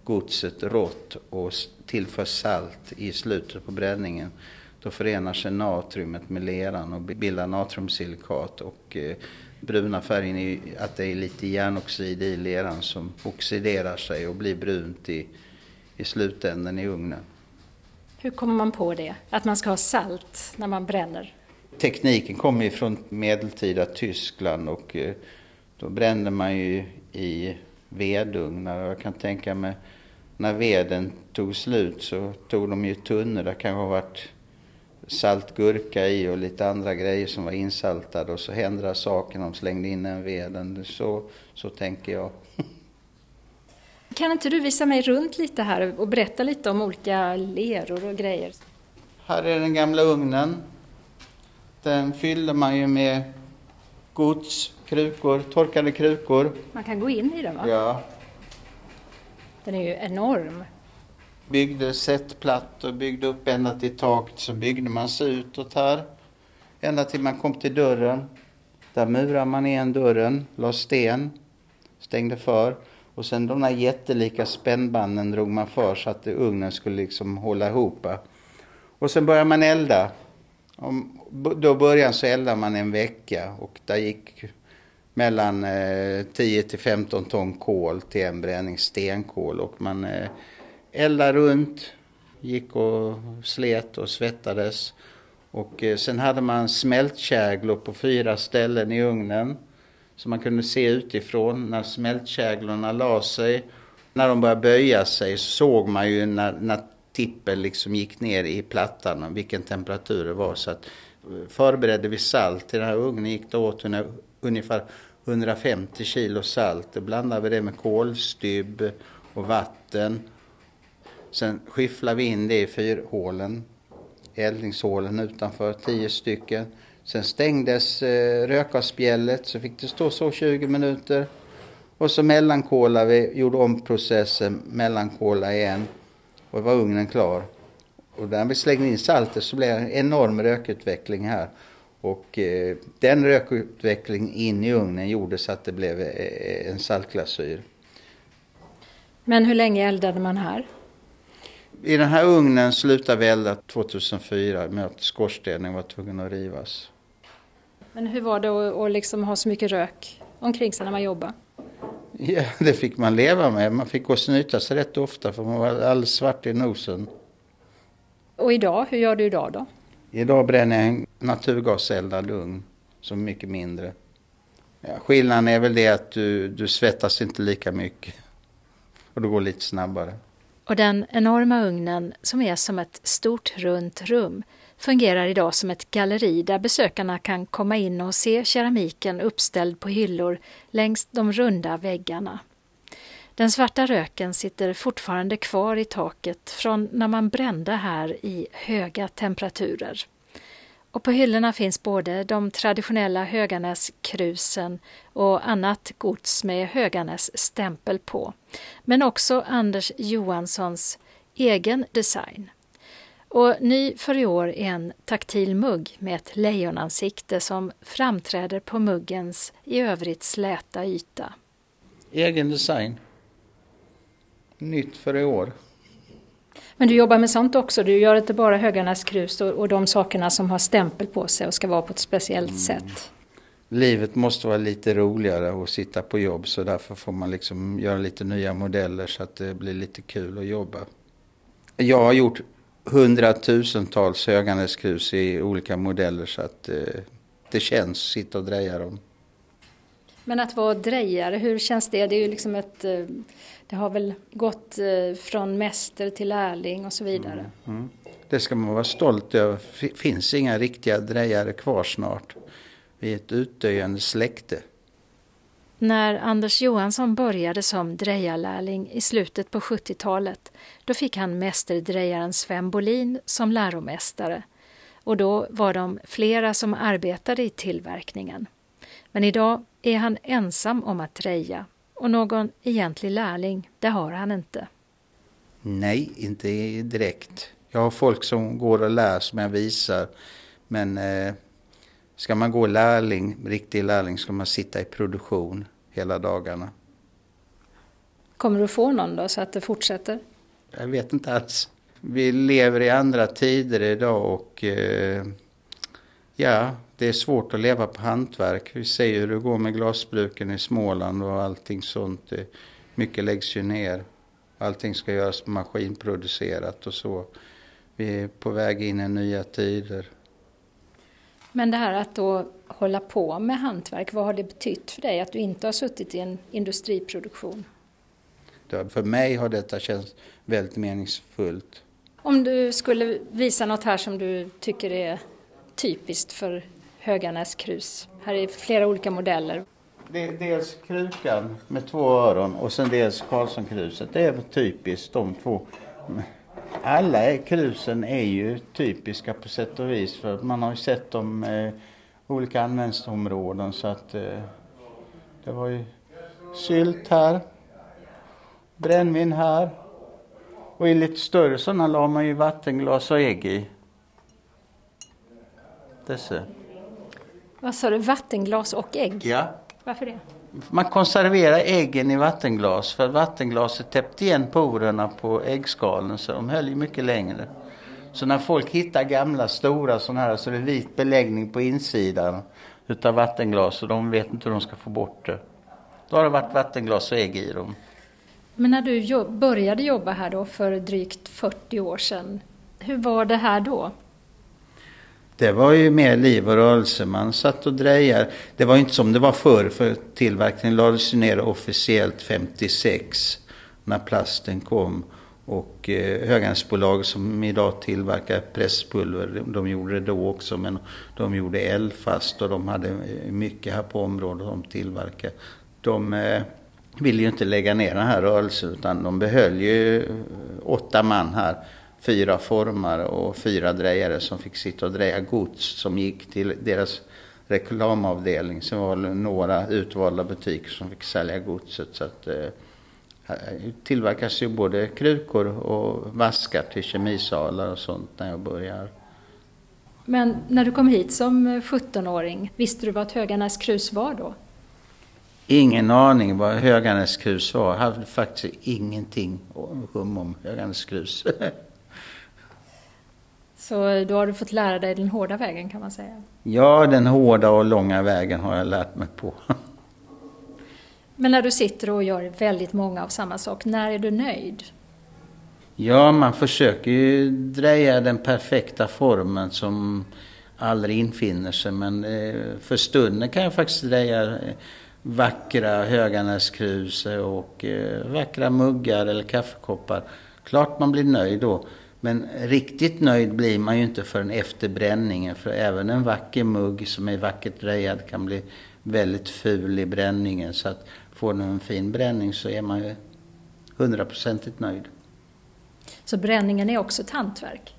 Speaker 7: godset rått och tillför salt i slutet på bränningen. Då förenar sig natriumet med leran och bildar natriumsilikat. Och, eh, bruna färgen är att det är lite järnoxid i leran som oxiderar sig och blir brunt i, i slutänden i ugnen.
Speaker 2: Hur kommer man på det? Att man ska ha salt när man bränner?
Speaker 7: Tekniken kommer ju från medeltida Tyskland och eh, då brände man ju i vedugnar. Och jag kan tänka mig när veden tog slut så tog de ju tunnor. Det kanske har varit saltgurka i och lite andra grejer som var insaltade och så hände saker när de slängde in den veden. Så, så tänker jag.
Speaker 2: Kan inte du visa mig runt lite här och berätta lite om olika leror och grejer?
Speaker 7: Här är den gamla ugnen. Den fyllde man ju med gods, krukor, torkade krukor.
Speaker 2: Man kan gå in i den va?
Speaker 7: Ja.
Speaker 2: Den är ju enorm.
Speaker 7: Byggde sättplattor, byggde upp ända till taket, så byggde man sig utåt här. Ända till man kom till dörren. Där murade man igen dörren, la sten, stängde för. Och sen de där jättelika spännbanden drog man för så att ugnen skulle liksom hålla ihop. Och sen började man elda. Om, då början så eldade man en vecka och där gick mellan eh, 10 till 15 ton kol till en bränning stenkol och man eh, eldade runt, gick och slet och svettades. Och eh, sen hade man smältkäglor på fyra ställen i ugnen som man kunde se utifrån när smältkäglorna la sig. När de började böja sig så såg man ju när, när tippen liksom gick ner i plattan och vilken temperatur det var. Så att eh, förberedde vi salt till den här ugnen gick det åt ungefär 150 kilo salt. Då blandade vi det med kolstybb och vatten. Sen skifflade vi in det i fyrhålen, eldningshålen utanför, tio stycken. Sen stängdes eh, rökavspjället så fick det stå så 20 minuter. Och så mellankolade vi, gjorde om processen, mellankola igen och var ugnen klar. Och när vi slängde in saltet så blev det en enorm rökutveckling här. Och eh, den rökutvecklingen in i ugnen gjorde så att det blev eh, en saltglasyr.
Speaker 2: Men hur länge eldade man här?
Speaker 7: I den här ugnen slutade vi elda 2004 med att skorstenen var tvungen att rivas.
Speaker 2: Men hur var det att, att liksom ha så mycket rök omkring sig när man jobbade?
Speaker 7: Ja, det fick man leva med. Man fick gå och snyta sig rätt ofta för man var alldeles svart i nosen.
Speaker 2: Och idag, hur gör du idag då?
Speaker 7: Idag bränner jag en naturgaseldad ugn som är mycket mindre. Ja, skillnaden är väl det att du, du svettas inte lika mycket och det går lite snabbare.
Speaker 2: Och den enorma ugnen, som är som ett stort runt rum, fungerar idag som ett galleri där besökarna kan komma in och se keramiken uppställd på hyllor längs de runda väggarna. Den svarta röken sitter fortfarande kvar i taket från när man brände här i höga temperaturer. Och på hyllorna finns både de traditionella Höganäskrusen och annat gods med Höganäs stämpel på, men också Anders Johanssons egen design. Och ny för i år är en taktil mugg med ett lejonansikte som framträder på muggens i övrigt släta yta.
Speaker 7: Egen design. Nytt för i år.
Speaker 2: Men du jobbar med sånt också? Du gör inte bara Höganäskrus och, och de sakerna som har stämpel på sig och ska vara på ett speciellt mm. sätt?
Speaker 7: Livet måste vara lite roligare att sitta på jobb så därför får man liksom göra lite nya modeller så att det blir lite kul att jobba. Jag har gjort hundratusentals Höganäskrus i olika modeller så att eh, det känns att sitta och dreja dem.
Speaker 2: Men att vara drejare, hur känns det? Det är ju liksom ett eh, det har väl gått eh, från mäster till lärling och så vidare. Mm, mm.
Speaker 7: Det ska man vara stolt över. Det finns inga riktiga drejare kvar snart. Vi är ett utdöende släkte.
Speaker 2: När Anders Johansson började som drejarlärling i slutet på 70-talet då fick han mästerdrejaren Sven Bolin som läromästare och då var de flera som arbetade i tillverkningen. Men idag är han ensam om att dreja och någon egentlig lärling, det har han inte.
Speaker 7: Nej, inte direkt. Jag har folk som går och lär som jag visar. Men eh, ska man gå lärling, riktig lärling, ska man sitta i produktion hela dagarna.
Speaker 2: Kommer du få någon då, så att det fortsätter?
Speaker 7: Jag vet inte alls. Vi lever i andra tider idag och eh, ja, det är svårt att leva på hantverk. Vi ser ju hur det går med glasbruken i Småland och allting sånt. Mycket läggs ju ner. Allting ska göras maskinproducerat och så. Vi är på väg in i nya tider.
Speaker 2: Men det här att då hålla på med hantverk, vad har det betytt för dig att du inte har suttit i en industriproduktion?
Speaker 7: För mig har detta känts väldigt meningsfullt.
Speaker 2: Om du skulle visa något här som du tycker är typiskt för Höganäs krus. Här är flera olika modeller.
Speaker 7: Det är dels krukan med två öron och sen dels Karlssonkruset. Det är typiskt de två. Alla krusen är ju typiska på sätt och vis för man har ju sett dem i olika användningsområden så att eh, det var ju sylt här, brännvin här och i lite större sådana la man ju vattenglas och ägg i. Dessa.
Speaker 2: Vad sa du, vattenglas och ägg?
Speaker 7: Ja.
Speaker 2: Varför det?
Speaker 7: Man konserverar äggen i vattenglas för vattenglaset täppte igen porerna på äggskalen så de höll ju mycket längre. Så när folk hittar gamla stora sådana här så är det vit beläggning på insidan utav vattenglas och de vet inte hur de ska få bort det. Då har det varit vattenglas och ägg i dem.
Speaker 2: Men när du började jobba här då för drygt 40 år sedan, hur var det här då?
Speaker 7: Det var ju mer liv och rörelse. Man satt och drejade. Det var inte som det var förr, för tillverkningen lades ner officiellt 56 när plasten kom. Och eh, Höganäsbolag som idag tillverkar presspulver, de gjorde det då också men de gjorde eldfast och de hade eh, mycket här på området de tillverkade. De eh, ville ju inte lägga ner den här rörelsen utan de behöll ju eh, åtta man här fyra formare och fyra drejare som fick sitta och dreja gods som gick till deras reklamavdelning. Sen var det några utvalda butiker som fick sälja godset. Så att, eh, tillverkas ju både krukor och vaskar till kemisalar och sånt när jag börjar.
Speaker 2: Men när du kom hit som 17-åring, visste du vad ett Höganäs krus var då?
Speaker 7: Ingen aning vad Höganäs krus var. Jag hade faktiskt ingenting hum om Höganäs krus.
Speaker 2: Så då har du fått lära dig den hårda vägen kan man säga?
Speaker 7: Ja, den hårda och långa vägen har jag lärt mig på.
Speaker 2: Men när du sitter och gör väldigt många av samma sak, när är du nöjd?
Speaker 7: Ja, man försöker ju dreja den perfekta formen som aldrig infinner sig. Men eh, för stunden kan jag faktiskt dreja eh, vackra Höganäskrus och eh, vackra muggar eller kaffekoppar. Klart man blir nöjd då. Men riktigt nöjd blir man ju inte förrän efter bränningen. För även en vacker mugg som är vackert drejad kan bli väldigt ful i bränningen. Så att får den en fin bränning så är man ju hundraprocentigt nöjd.
Speaker 2: Så bränningen är också ett hantverk?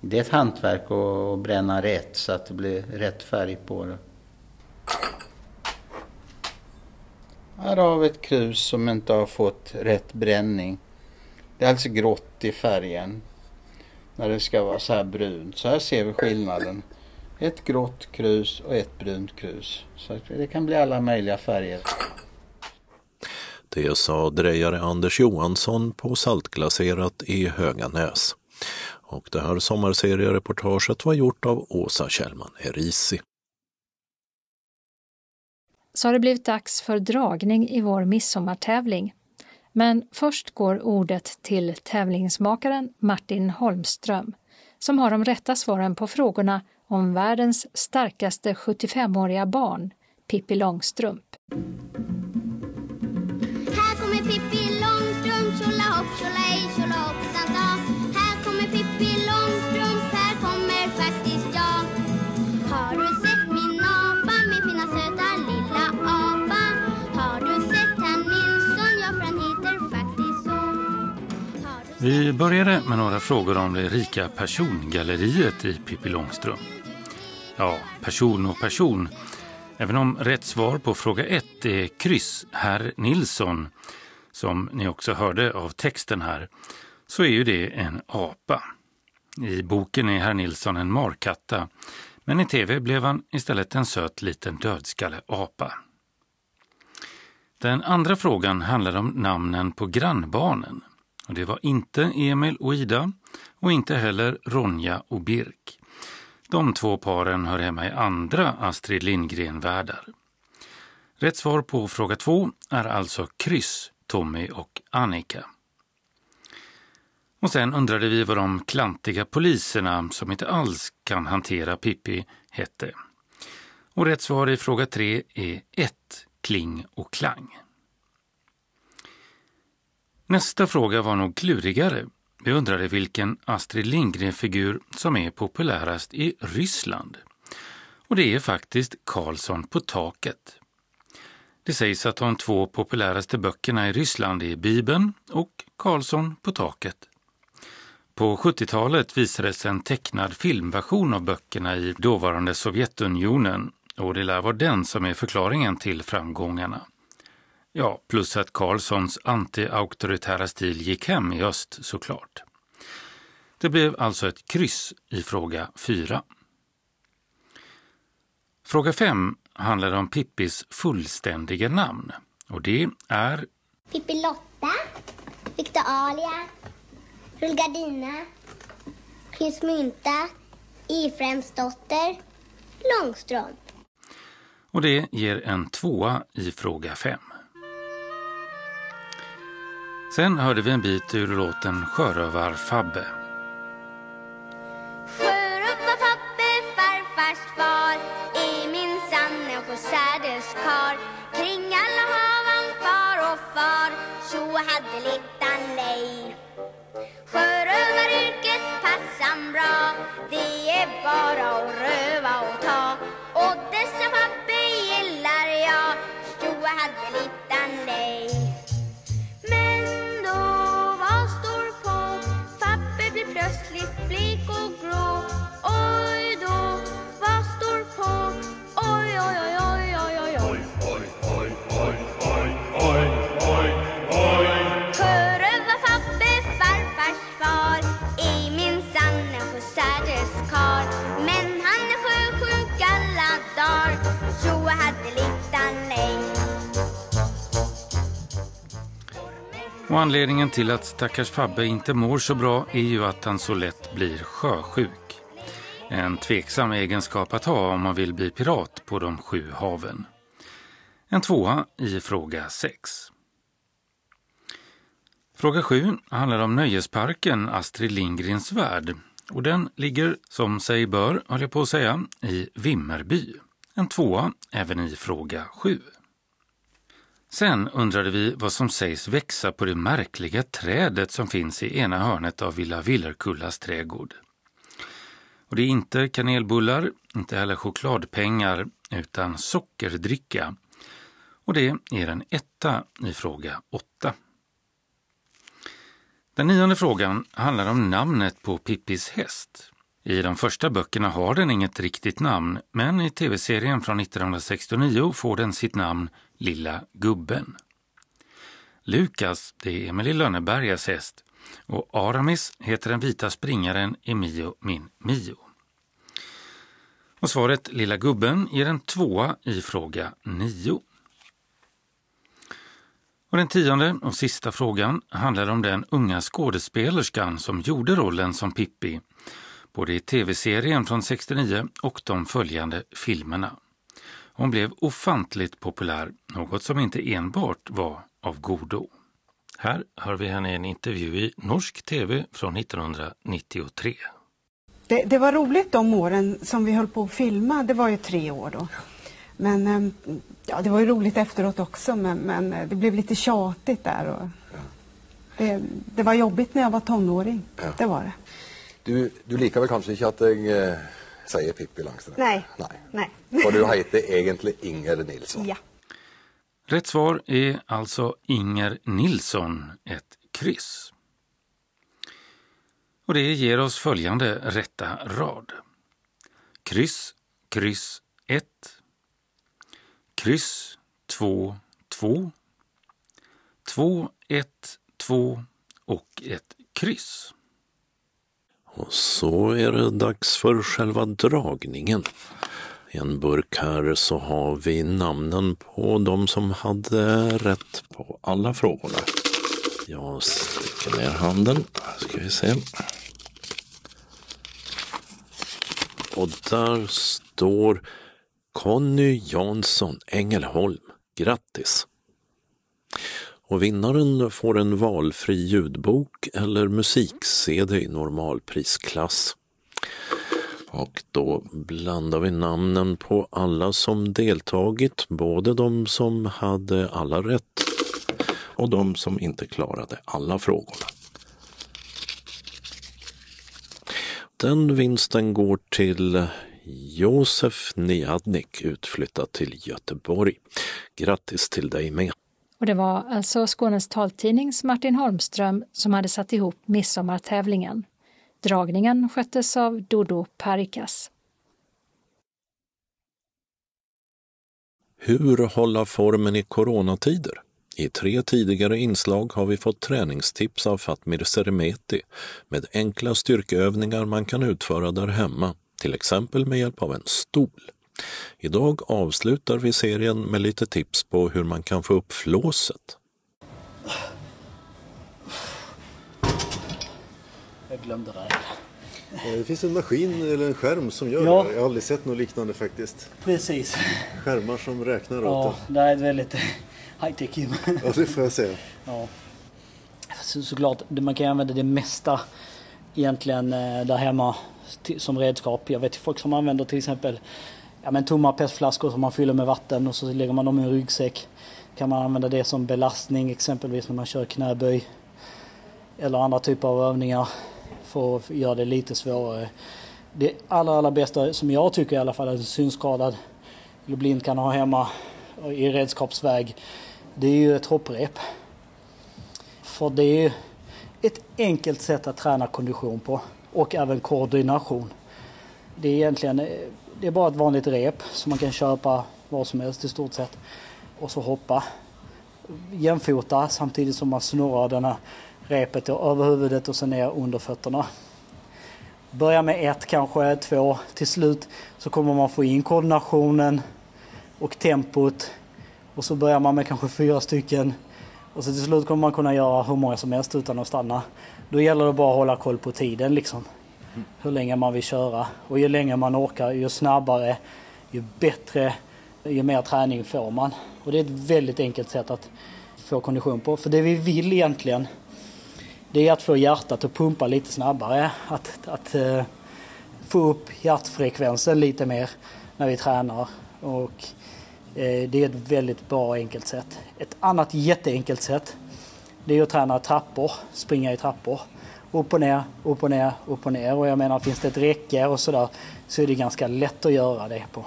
Speaker 7: Det är ett hantverk att bränna rätt så att det blir rätt färg på det. Här har vi ett krus som inte har fått rätt bränning. Det är alltså grått i färgen. När det ska vara så här brunt. Så här ser vi skillnaden. Ett grått krus och ett brunt krus. Så det kan bli alla möjliga färger.
Speaker 1: Det sa drejare Anders Johansson på Saltglaserat i Höganäs. Och det här sommarseriereportaget var gjort av Åsa Kjellman Erisi.
Speaker 2: Så har det blivit dags för dragning i vår midsommartävling. Men först går ordet till tävlingsmakaren Martin Holmström som har de rätta svaren på frågorna om världens starkaste 75-åriga barn, Pippi Långstrump.
Speaker 9: Vi började med några frågor om det rika persongalleriet i Pippi Långstrump. Ja, person och person. Även om rätt svar på fråga ett är kryss, herr Nilsson, som ni också hörde av texten här, så är ju det en apa. I boken är herr Nilsson en markatta, men i tv blev han istället en söt liten dödskalle apa. Den andra frågan handlar om namnen på grannbarnen. Och det var inte Emil och Ida och inte heller Ronja och Birk. De två paren hör hemma i andra Astrid Lindgren-världar. Rätt svar på fråga två är alltså kryss, Tommy och Annika. Och sen undrade vi vad de klantiga poliserna som inte alls kan hantera Pippi hette. Och rätt svar i fråga tre är 1. Kling och Klang. Nästa fråga var nog klurigare. Vi undrade vilken Astrid Lindgren-figur som är populärast i Ryssland. Och det är faktiskt Karlsson på taket. Det sägs att de två populäraste böckerna i Ryssland är Bibeln och Karlsson på taket. På 70-talet visades en tecknad filmversion av böckerna i dåvarande Sovjetunionen och det lär vara den som är förklaringen till framgångarna. Ja, plus att Karlssons anti-auktoritära stil gick hem i öst såklart. Det blev alltså ett kryss i fråga 4. Fråga 5 handlar om Pippis fullständiga namn och det är
Speaker 10: Pippi Lotta, Victor Alia, Rullgardina, Prins Mynta, Ifremsdotter, Långstrump.
Speaker 9: Och det ger en tvåa i fråga 5. Sen hörde vi en bit ur låten Sjörövar-Fabbe.
Speaker 10: Sjörövar-Fabbe, farfars far, är minsann Särdes kar Kring alla haven far och far, så hade littan lej. Sjörövaryrket passar bra, det är bara att Och
Speaker 9: anledningen till att stackars Fabbe inte mår så bra är ju att han så lätt blir sjösjuk. En tveksam egenskap att ha om man vill bli pirat på de sju haven. En tvåa i fråga 6. Fråga 7 handlar om nöjesparken Astrid Lindgrens Värld och den ligger, som sig bör, höll jag på att säga, i Vimmerby. En tvåa även i fråga 7. Sen undrade vi vad som sägs växa på det märkliga trädet som finns i ena hörnet av Villa Villerkullas trädgård. Och det är inte kanelbullar, inte heller chokladpengar, utan sockerdricka. Och det är en etta i fråga 8. Den nionde frågan handlar om namnet på Pippis häst. I de första böckerna har den inget riktigt namn, men i tv-serien från 1969 får den sitt namn Lilla gubben. Lukas, det är Emily Lönnebergas häst och Aramis heter den vita springaren i Mio min Mio. Och svaret Lilla gubben ger en tvåa i fråga 9. Och den tionde och sista frågan handlar om den unga skådespelerskan som gjorde rollen som Pippi, både i tv-serien från 69 och de följande filmerna. Hon blev ofantligt populär, något som inte enbart var av godo. Här hör vi henne i en intervju i norsk tv från 1993.
Speaker 11: Det, det, var roligt de åren som vi höll på att filma, det var ju tre år då. Men ehm, ja, det var ju roligt efteråt också men, men det blev lite tjatigt där. Och det, det, var jobbigt när jag var tonåring, ja. det var det.
Speaker 12: Du, du liker väl kanske inte att jag eh, säger Pippi Langström?
Speaker 11: Nej.
Speaker 12: Nej. Nej. Och du heter egentligen Inger Nilsson?
Speaker 11: Ja.
Speaker 9: Rätt svar är alltså Inger Nilsson, ett kryss. Och det ger oss följande rätta rad. Kryss, kryss, 1. Kryss, 2, 2. 2, 1, 2 och ett kryss.
Speaker 1: Och så är det dags för själva dragningen. I en burk här så har vi namnen på de som hade rätt på alla frågorna. Jag sticker ner handen. Ska vi se. Och där står Conny Jansson Ängelholm. Grattis! Och vinnaren får en valfri ljudbok eller musik-CD i normalprisklass. Och då blandar vi namnen på alla som deltagit, både de som hade alla rätt och de som inte klarade alla frågorna. Den vinsten går till Josef Niadnik, utflyttad till Göteborg. Grattis till dig med!
Speaker 2: Och det var alltså Skånes taltidnings Martin Holmström som hade satt ihop midsommartävlingen. Dragningen sköttes av Dodo Parikas.
Speaker 1: Hur hålla formen i coronatider? I tre tidigare inslag har vi fått träningstips av Fatmir Seremeti med enkla styrkeövningar man kan utföra där hemma, till exempel med hjälp av en stol. Idag avslutar vi serien med lite tips på hur man kan få upp flåset.
Speaker 13: Jag glömde det.
Speaker 4: Det finns en maskin eller en skärm som gör
Speaker 13: ja.
Speaker 4: det. Jag har aldrig sett något liknande faktiskt.
Speaker 13: Precis.
Speaker 4: Skärmar som räknar
Speaker 13: ja,
Speaker 4: åt
Speaker 13: det är väldigt high tech.
Speaker 4: ja, det får jag säga.
Speaker 13: Ja. Så, såklart, man kan använda det mesta egentligen eh, där hemma som redskap. Jag vet folk som använder till exempel ja, men tomma petflaskor som man fyller med vatten och så lägger man dem i en ryggsäck. Kan man använda det som belastning exempelvis när man kör knäböj eller andra typer av övningar för att göra det lite svårare. Det allra, allra bästa som jag tycker i alla fall att en synskadad eller blind kan ha hemma i redskapsväg det är ju ett hopprep. För det är ett enkelt sätt att träna kondition på och även koordination. Det är egentligen eh, det är bara ett vanligt rep som man kan köpa var som helst i stort sett. Och så hoppa jämfota samtidigt som man snurrar den här repet över huvudet och sen ner under fötterna. Börja med ett, kanske två. Till slut så kommer man få in koordinationen och tempot. Och så börjar man med kanske fyra stycken. Och så till slut kommer man kunna göra hur många som helst utan att stanna. Då gäller det bara att hålla koll på tiden liksom. Hur länge man vill köra. Och ju längre man orkar, ju snabbare, ju bättre, ju mer träning får man. Och det är ett väldigt enkelt sätt att få kondition på. För det vi vill egentligen, det är att få hjärtat att pumpa lite snabbare. Att, att uh, få upp hjärtfrekvensen lite mer när vi tränar. Och uh, det är ett väldigt bra och enkelt sätt. Ett annat jätteenkelt sätt, det är att träna trappor, springa i trappor. Upp och ner, upp och ner, upp och ner. Och jag menar, finns det ett räcke och sådär så är det ganska lätt att göra det på.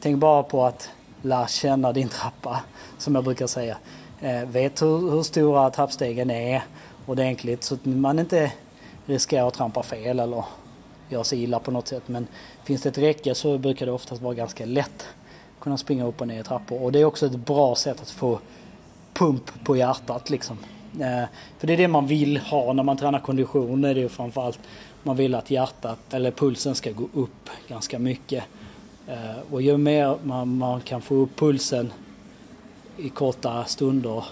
Speaker 13: Tänk bara på att lära känna din trappa, som jag brukar säga. Eh, vet hur, hur stora trappstegen är ordentligt så att man inte riskerar att trampa fel eller göra sig illa på något sätt. Men finns det ett räcke så brukar det oftast vara ganska lätt att kunna springa upp och ner i trappor. Och det är också ett bra sätt att få pump på hjärtat liksom. Eh, för det är det man vill ha när man tränar kondition. Det är ju framförallt man vill att hjärtat eller pulsen ska gå upp ganska mycket. Eh, och ju mer man, man kan få upp pulsen i korta stunder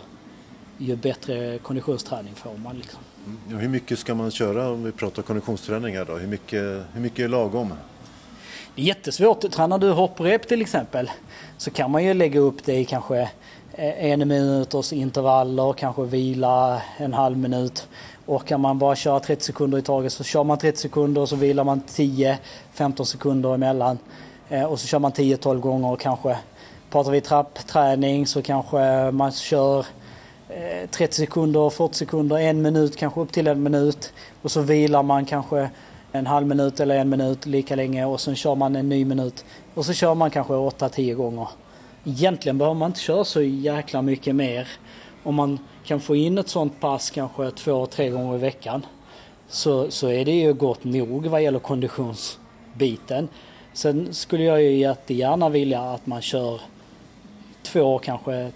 Speaker 13: ju bättre konditionsträning får man. Liksom.
Speaker 4: Ja, hur mycket ska man köra om vi pratar konditionsträning här då? Hur mycket, hur mycket är lagom?
Speaker 13: Det är jättesvårt. Tränar du hopprep till exempel så kan man ju lägga upp det i kanske Eh, en minuters intervaller, kanske vila en halv minut. Orkar man bara köra 30 sekunder i taget så kör man 30 sekunder och så vilar man 10-15 sekunder emellan. Eh, och så kör man 10-12 gånger och kanske pratar vi trappträning så kanske man kör eh, 30 sekunder, 40 sekunder, en minut, kanske upp till en minut. Och så vilar man kanske en halv minut eller en minut lika länge och sen kör man en ny minut. Och så kör man kanske 8-10 gånger. Egentligen behöver man inte köra så jäkla mycket mer. Om man kan få in ett sånt pass kanske två, tre gånger i veckan så, så är det ju gott nog vad gäller konditionsbiten. Sen skulle jag ju jättegärna vilja att man kör två, kanske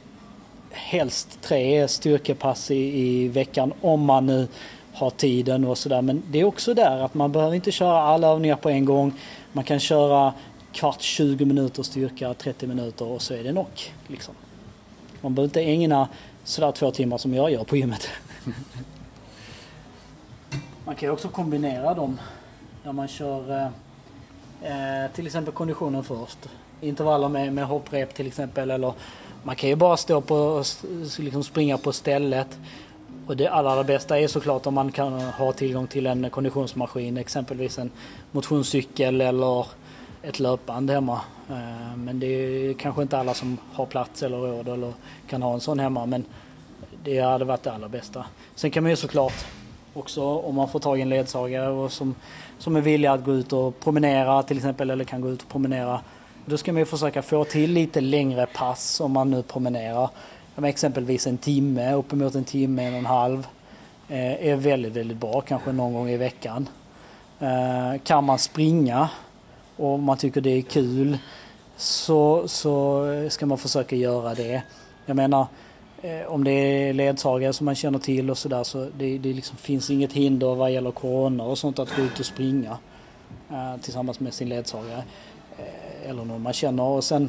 Speaker 13: helst tre styrkepass i, i veckan om man nu har tiden och sådär. Men det är också där att man behöver inte köra alla övningar på en gång. Man kan köra kvart, 20 minuter styrka, 30 minuter och så är det nog. Liksom. Man behöver inte ägna sådär två timmar som jag gör på gymmet. man kan ju också kombinera dem när man kör eh, eh, till exempel konditionen först. Intervaller med, med hopprep till exempel eller man kan ju bara stå på liksom springa på stället. Och det allra, allra bästa är såklart om man kan ha tillgång till en konditionsmaskin, exempelvis en motionscykel eller ett löpband hemma. Eh, men det är kanske inte alla som har plats eller råd eller kan ha en sån hemma. Men det hade varit det allra bästa. Sen kan man ju såklart också om man får tag i en ledsagare och som, som är villig att gå ut och promenera till exempel eller kan gå ut och promenera. Då ska man ju försöka få till lite längre pass om man nu promenerar. Exempelvis en timme, uppemot en timme, en och en halv. Eh, är väldigt, väldigt bra, kanske någon gång i veckan. Eh, kan man springa och man tycker det är kul så, så ska man försöka göra det. Jag menar, eh, om det är ledsagare som man känner till och sådär så det, det liksom finns inget hinder vad gäller corona och sånt att gå ut och springa eh, tillsammans med sin ledsagare. Eh, eller någon man känner. Och sen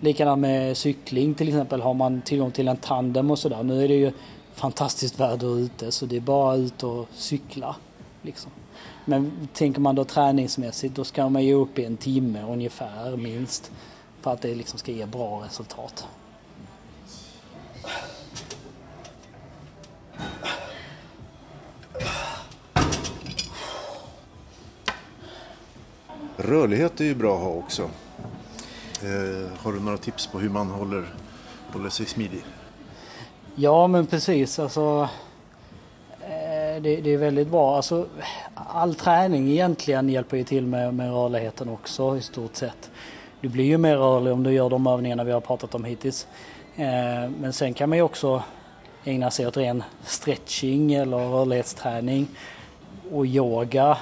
Speaker 13: likadant med cykling till exempel har man tillgång till en tandem och sådär. Nu är det ju fantastiskt väder ute så det är bara ut och cykla. Liksom. Men tänker man då träningsmässigt då ska man ju upp i en timme ungefär minst för att det liksom ska ge bra resultat.
Speaker 4: Rörlighet är ju bra att ha också. Eh, har du några tips på hur man håller, håller sig smidig?
Speaker 13: Ja men precis. Alltså, det, det, är väldigt bra. Alltså, all träning egentligen hjälper ju till med, med rörligheten också i stort sett. Du blir ju mer rörlig om du gör de övningarna vi har pratat om hittills. Eh, men sen kan man ju också ägna sig åt ren stretching eller rörlighetsträning och yoga.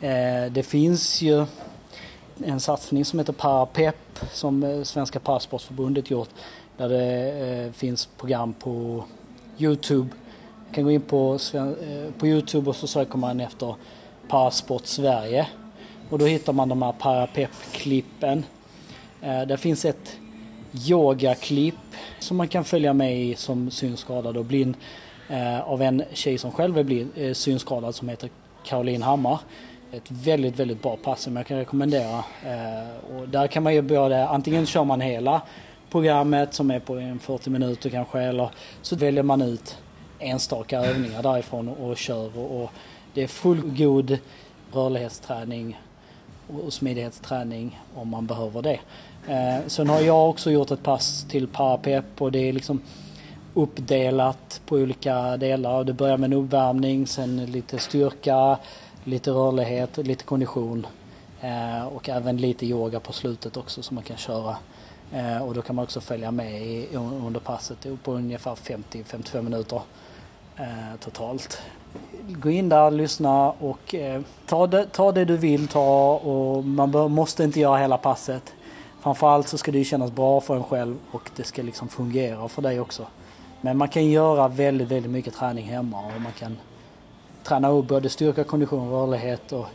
Speaker 13: Eh, det finns ju en satsning som heter Parapep som eh, Svenska Parasportförbundet gjort där det eh, finns program på Youtube. Man kan gå in på, eh, på Youtube och så söker man efter Parasport Sverige och då hittar man de här Parapep-klippen. Eh, Det finns ett yogaklipp som man kan följa med i som synskadad och blind eh, av en tjej som själv är blind, synskadad som heter Caroline Hammar. Ett väldigt, väldigt bra pass som jag kan rekommendera. Och där kan man ju både, antingen kör man hela programmet som är på 40 minuter kanske eller så väljer man ut enstaka övningar därifrån och kör och, och det är fullgod rörlighetsträning och smidighetsträning om man behöver det. Eh, sen har jag också gjort ett pass till parapep och det är liksom uppdelat på olika delar. Det börjar med en uppvärmning, sen lite styrka, lite rörlighet, lite kondition eh, och även lite yoga på slutet också som man kan köra. Eh, och då kan man också följa med i, under passet på ungefär 50-55 minuter eh, totalt. Gå in där, lyssna och eh, ta, det, ta det du vill ta och man bör, måste inte göra hela passet. Framförallt så ska det ju kännas bra för en själv och det ska liksom fungera för dig också. Men man kan göra väldigt, väldigt mycket träning hemma och man kan träna upp både styrka, kondition, rörlighet och,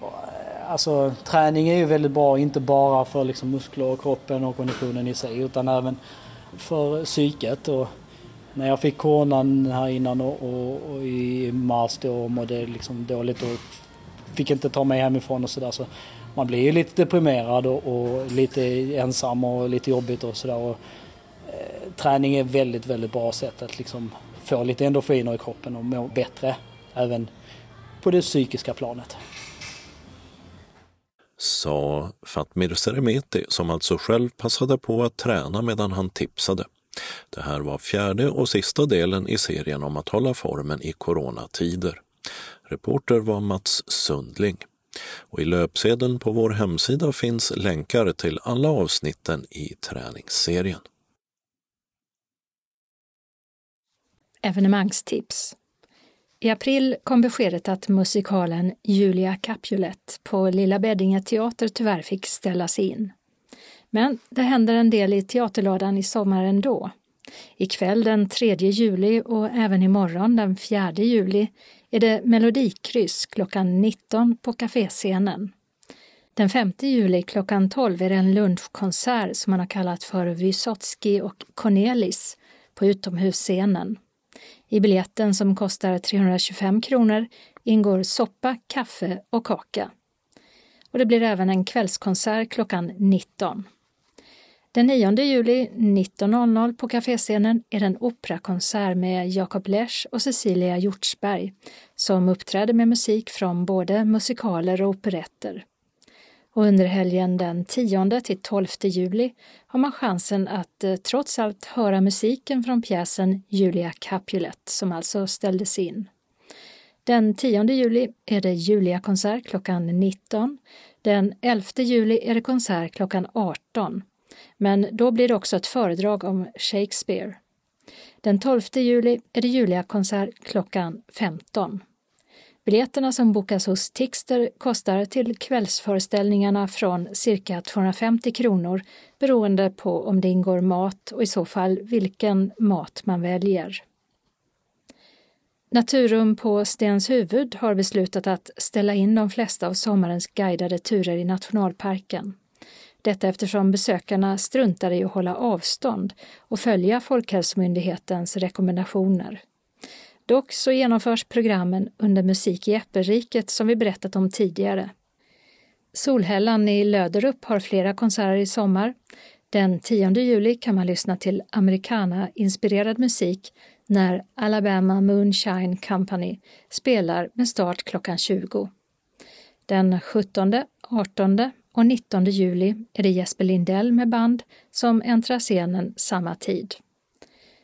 Speaker 13: och eh, alltså träning är ju väldigt bra, inte bara för liksom muskler och kroppen och konditionen i sig utan även för psyket. Och när jag fick coronan här innan och, och, och i mars då mådde liksom dåligt och fick inte ta mig hemifrån och sådär så man blir ju lite deprimerad och, och lite ensam och lite jobbigt och sådär. Eh, träning är väldigt, väldigt bra sätt att liksom få lite endorfiner i kroppen och må bättre även på det psykiska planet.
Speaker 1: Sa Fatmir Seremeti som alltså själv passade på att träna medan han tipsade. Det här var fjärde och sista delen i serien om att hålla formen i coronatider. Reporter var Mats Sundling. Och I löpsedeln på vår hemsida finns länkar till alla avsnitten i träningsserien.
Speaker 2: Evenemangstips i april kom beskedet att musikalen Julia Capulet på Lilla Beddinge teater tyvärr fick ställas in. Men det händer en del i teaterladan i sommar ändå. Ikväll den 3 juli och även imorgon den 4 juli är det melodikryss klockan 19 på kaféscenen. Den 5 juli klockan 12 är det en lunchkonsert som man har kallat för Vysotsky och Cornelis på utomhusscenen. I biljetten som kostar 325 kronor ingår soppa, kaffe och kaka. Och det blir även en kvällskonsert klockan 19. Den 9 juli 19.00 på kaféscenen är det en operakonsert med Jakob Lesch och Cecilia Hjortsberg som uppträder med musik från både musikaler och operetter. Och under helgen den 10 till 12 juli har man chansen att eh, trots allt höra musiken från pjäsen Julia Capulet som alltså ställdes in. Den 10 juli är det Julia-konsert klockan 19. Den 11 juli är det konsert klockan 18. Men då blir det också ett föredrag om Shakespeare. Den 12 juli är det Julia-konsert klockan 15. Biljetterna som bokas hos Tixter kostar till kvällsföreställningarna från cirka 250 kronor beroende på om det ingår mat och i så fall vilken mat man väljer. Naturum på Stenshuvud har beslutat att ställa in de flesta av sommarens guidade turer i nationalparken. Detta eftersom besökarna struntar i att hålla avstånd och följa Folkhälsomyndighetens rekommendationer. Dock så genomförs programmen under Musik i Äppelriket som vi berättat om tidigare. Solhällan i Löderup har flera konserter i sommar. Den 10 juli kan man lyssna till americana-inspirerad musik när Alabama Moonshine Company spelar med start klockan 20. Den 17, 18 och 19 juli är det Jesper Lindell med band som äntrar scenen samma tid.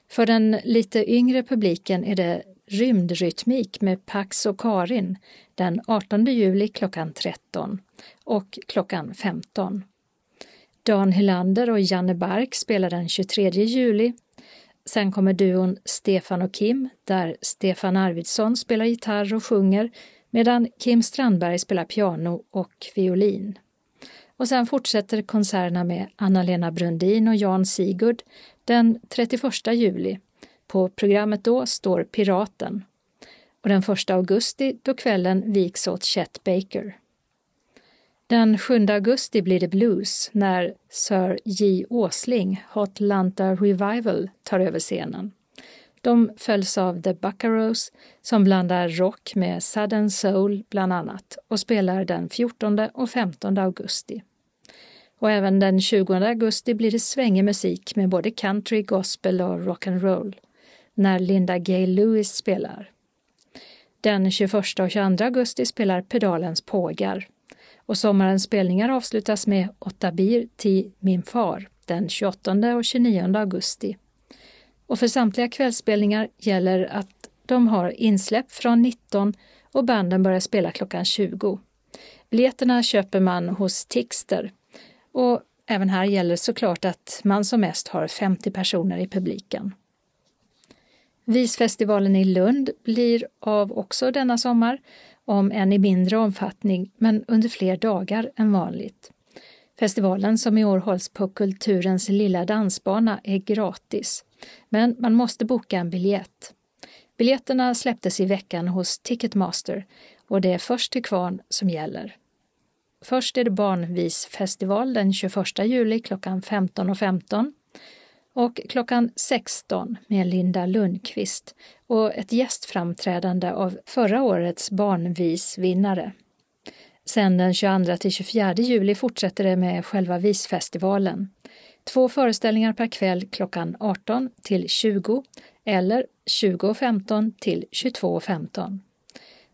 Speaker 2: För den lite yngre publiken är det Rymdrytmik med Pax och Karin den 18 juli klockan 13 och klockan 15. Dan Hylander och Janne Bark spelar den 23 juli. Sen kommer duon Stefan och Kim där Stefan Arvidsson spelar gitarr och sjunger medan Kim Strandberg spelar piano och violin. Och sen fortsätter konserterna med Anna-Lena Brundin och Jan Sigurd den 31 juli på programmet då står Piraten och den 1 augusti då kvällen viks åt Chet Baker. Den 7 augusti blir det blues när Sir J. Åsling Hotlanta Revival tar över scenen. De följs av The Buckaroos som blandar rock med Southern Soul bland annat och spelar den 14 och 15 augusti. Och även den 20 augusti blir det svängig musik med både country, gospel och rock'n'roll när Linda Gay Lewis spelar. Den 21 och 22 augusti spelar Pedalens pågar och sommarens spelningar avslutas med Åtta bir till min far den 28 och 29 augusti. Och för samtliga kvällsspelningar gäller att de har insläpp från 19 och banden börjar spela klockan 20. Biljetterna köper man hos Tixter och även här gäller såklart att man som mest har 50 personer i publiken. Visfestivalen i Lund blir av också denna sommar, om än i mindre omfattning, men under fler dagar än vanligt. Festivalen som i år hålls på Kulturens lilla dansbana är gratis, men man måste boka en biljett. Biljetterna släpptes i veckan hos Ticketmaster och det är först till kvarn som gäller. Först är det barnvisfestival den 21 juli klockan 15.15 .15 och klockan 16 med Linda Lundqvist och ett gästframträdande av förra årets barnvisvinnare. Sen den 22 till 24 juli fortsätter det med själva visfestivalen. Två föreställningar per kväll klockan 18 till 20 eller 20.15 till 22.15.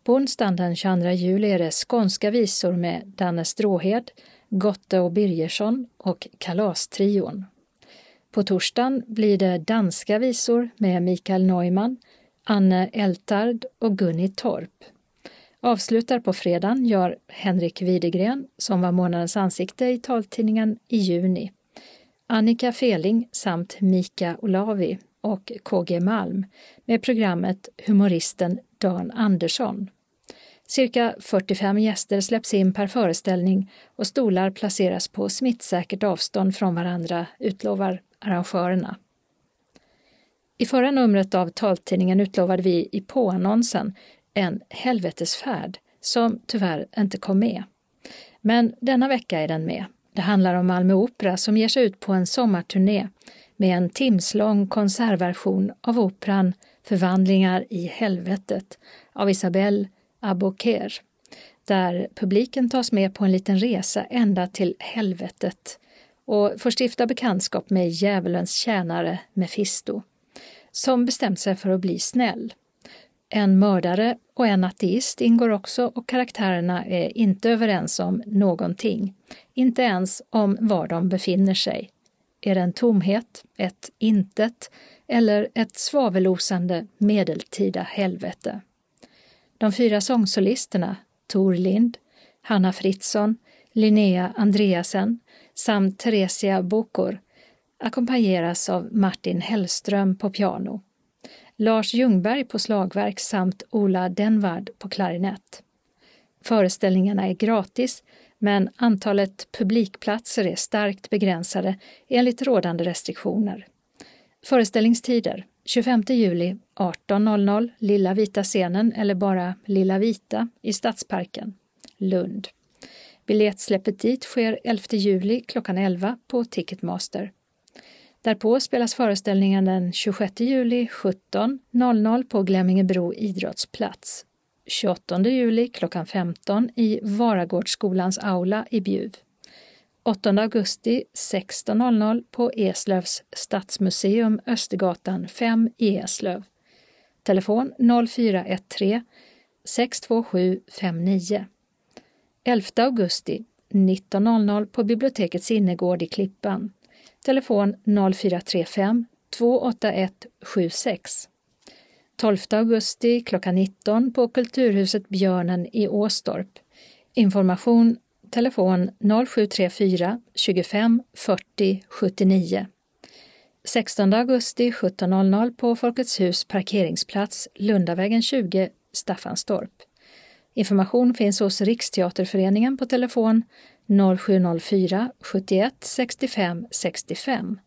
Speaker 2: På onsdagen den 22 juli är det skånska visor med Danne Stråhed, Gotte och Birgersson och Kalastrion. På torsdagen blir det danska visor med Mikael Neumann, Anne Eltard och Gunni Torp. Avslutar på fredagen gör Henrik Widegren, som var månadens ansikte i taltidningen i juni. Annika Feling samt Mika Olavi och KG Malm med programmet Humoristen Dan Andersson. Cirka 45 gäster släpps in per föreställning och stolar placeras på smittsäkert avstånd från varandra, utlovar arrangörerna. I förra numret av taltidningen utlovade vi i påannonsen en helvetesfärd som tyvärr inte kom med. Men denna vecka är den med. Det handlar om Malmö Opera som ger sig ut på en sommarturné med en timslång konsertversion av operan Förvandlingar i helvetet av Isabelle Aboukir, där publiken tas med på en liten resa ända till helvetet och får stifta bekantskap med djävulens tjänare Mefisto, som bestämt sig för att bli snäll. En mördare och en ateist ingår också och karaktärerna är inte överens om någonting, inte ens om var de befinner sig. Är det en tomhet, ett intet eller ett svavelosande medeltida helvete? De fyra sångsolisterna, Tor Lind, Hanna Fritzson, Linnea Andreasen samt Theresia Bokor ackompanjeras av Martin Hellström på piano, Lars Ljungberg på slagverk samt Ola Denvard på klarinett. Föreställningarna är gratis, men antalet publikplatser är starkt begränsade enligt rådande restriktioner. Föreställningstider 25 juli 18.00 Lilla vita scenen eller bara Lilla vita i Stadsparken, Lund. Biljettsläppet dit sker 11 juli klockan 11 på Ticketmaster. Därpå spelas föreställningen den 26 juli 17.00 på Glemmingebro idrottsplats. 28 juli klockan 15 i Varagårdsskolans aula i Bjuv. 8 augusti 16.00 på Eslövs stadsmuseum Östergatan 5 i Eslöv. Telefon 0413 627 59. 11 augusti 19.00 på bibliotekets innergård i Klippan. Telefon 0435 281 76. 12 augusti klockan 19 på Kulturhuset Björnen i Åstorp. Information telefon 0734 25 40 79. 16 augusti 17.00 på Folkets hus parkeringsplats Lundavägen 20 Staffanstorp. Information finns hos Riksteaterföreningen på telefon 0704 71 65 65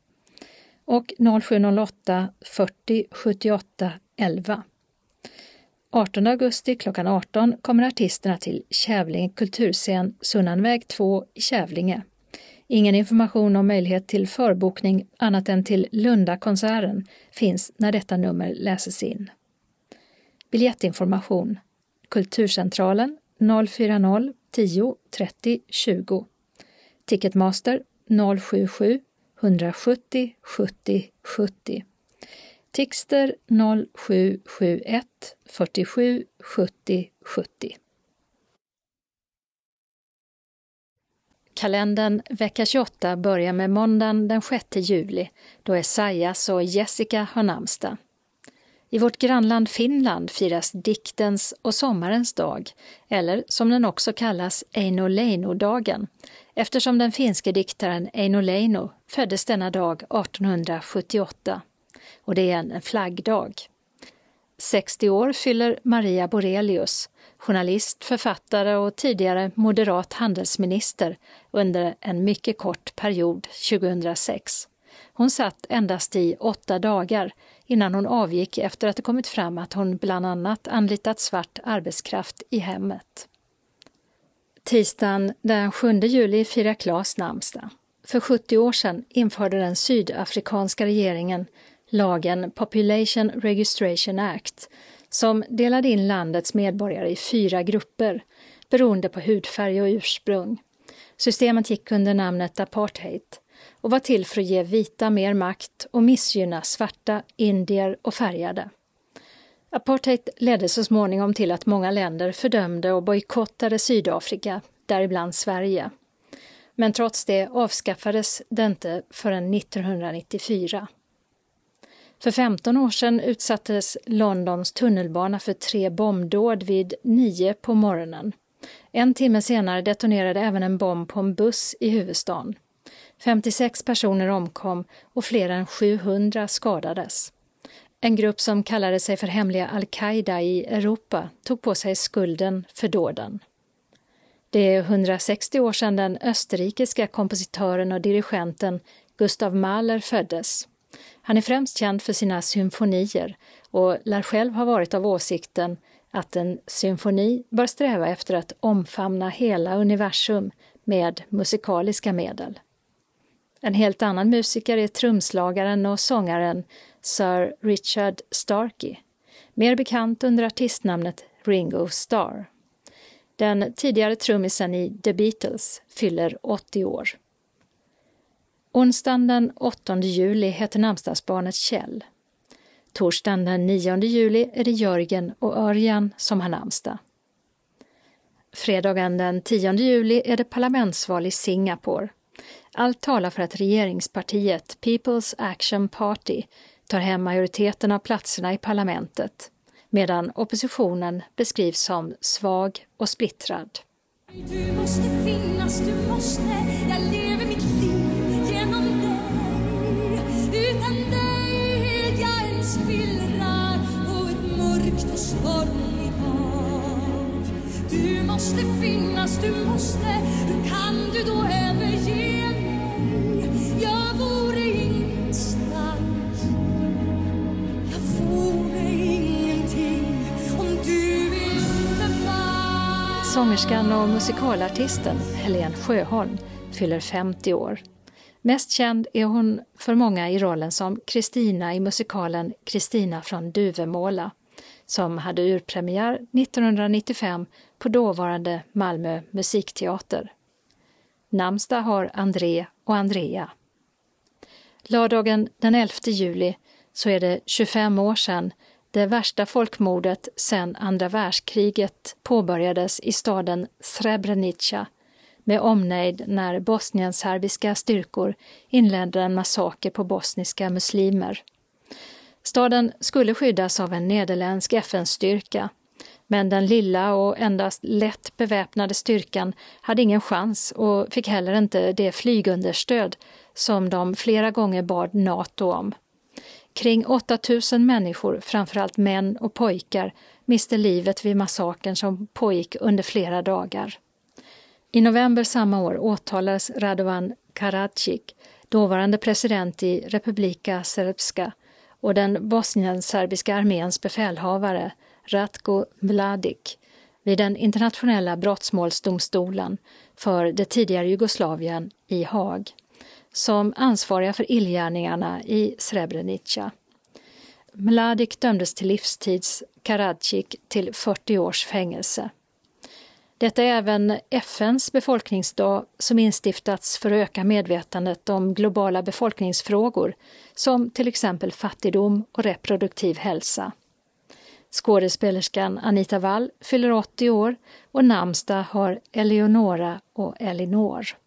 Speaker 2: och 0708 40 78 11. 18 augusti klockan 18 kommer artisterna till Kävlinge kulturscen Sunnanväg 2 i Kävlinge. Ingen information om möjlighet till förbokning annat än till Lundakonserten finns när detta nummer läses in. Biljettinformation Kulturcentralen 040 10 30 20 Ticketmaster 077 170 70 70 Tixter 0771 47 70 70 Kalendern vecka 28 börjar med måndagen den 6 juli då Esaias och Jessica har namnsdag. I vårt grannland Finland firas diktens och sommarens dag, eller som den också kallas Eino Leino-dagen, eftersom den finske diktaren Eino Leino föddes denna dag 1878. Och det är en flaggdag. 60 år fyller Maria Borelius, journalist, författare och tidigare moderat handelsminister under en mycket kort period 2006. Hon satt endast i åtta dagar innan hon avgick efter att det kommit fram att hon bland annat anlitat svart arbetskraft i hemmet. Tisdagen den 7 juli firar Klas namnsdag. För 70 år sedan införde den sydafrikanska regeringen lagen Population Registration Act som delade in landets medborgare i fyra grupper beroende på hudfärg och ursprung. Systemet gick under namnet apartheid och var till för att ge vita mer makt och missgynna svarta, indier och färgade. Apartheid ledde så småningom till att många länder fördömde och bojkottade Sydafrika, däribland Sverige. Men trots det avskaffades det inte förrän 1994. För 15 år sedan utsattes Londons tunnelbana för tre bombdåd vid 9 på morgonen. En timme senare detonerade även en bomb på en buss i huvudstaden. 56 personer omkom och fler än 700 skadades. En grupp som kallade sig för hemliga al-Qaida i Europa tog på sig skulden för dåden. Det är 160 år sedan den österrikiska kompositören och dirigenten Gustav Mahler föddes. Han är främst känd för sina symfonier och lär själv ha varit av åsikten att en symfoni bör sträva efter att omfamna hela universum med musikaliska medel. En helt annan musiker är trumslagaren och sångaren Sir Richard Starkey, mer bekant under artistnamnet Ringo Starr. Den tidigare trummisen i The Beatles fyller 80 år. Onsdagen den 8 juli heter namnsdagsbarnet Kjell. Torsdagen den 9 juli är det Jörgen och Örjan som har namnsdag. Fredagen den 10 juli är det parlamentsval i Singapore. Allt talar för att regeringspartiet People's Action Party tar hem majoriteten av platserna i parlamentet, medan oppositionen beskrivs som svag och splittrad. Du måste finnas, du måste, jag lever mitt liv genom dig. Utan dig är jag en spillra på ett mörkt och stormigt hav. Du måste finnas, du måste, hur kan du då överge Sångerskan och musikalartisten Helene Sjöholm fyller 50 år. Mest känd är hon för många i rollen som Kristina i musikalen Kristina från Duvemåla som hade urpremiär 1995 på dåvarande Malmö musikteater. Namnsdag har André och Andrea. Lördagen den 11 juli så är det 25 år sedan det värsta folkmordet sedan andra världskriget påbörjades i staden Srebrenica med omnejd när bosnienserbiska styrkor inledde en massaker på bosniska muslimer. Staden skulle skyddas av en nederländsk FN-styrka, men den lilla och endast lätt beväpnade styrkan hade ingen chans och fick heller inte det flygunderstöd som de flera gånger bad Nato om. Kring 8000 människor, framförallt män och pojkar, miste livet vid massakern som pågick under flera dagar. I november samma år åtalades Radovan Karadzic, dåvarande president i Republika Srpska och den bosnienserbiska arméns befälhavare Ratko Mladic vid den internationella brottmålsdomstolen för det tidigare Jugoslavien i Haag som ansvariga för illgärningarna i Srebrenica. Mladic dömdes till livstids, Karadzic till 40 års fängelse. Detta är även FNs befolkningsdag som instiftats för att öka medvetandet om globala befolkningsfrågor som till exempel fattigdom och reproduktiv hälsa. Skådespelerskan Anita Wall fyller 80 år och namnsdag har Eleonora och Elinor.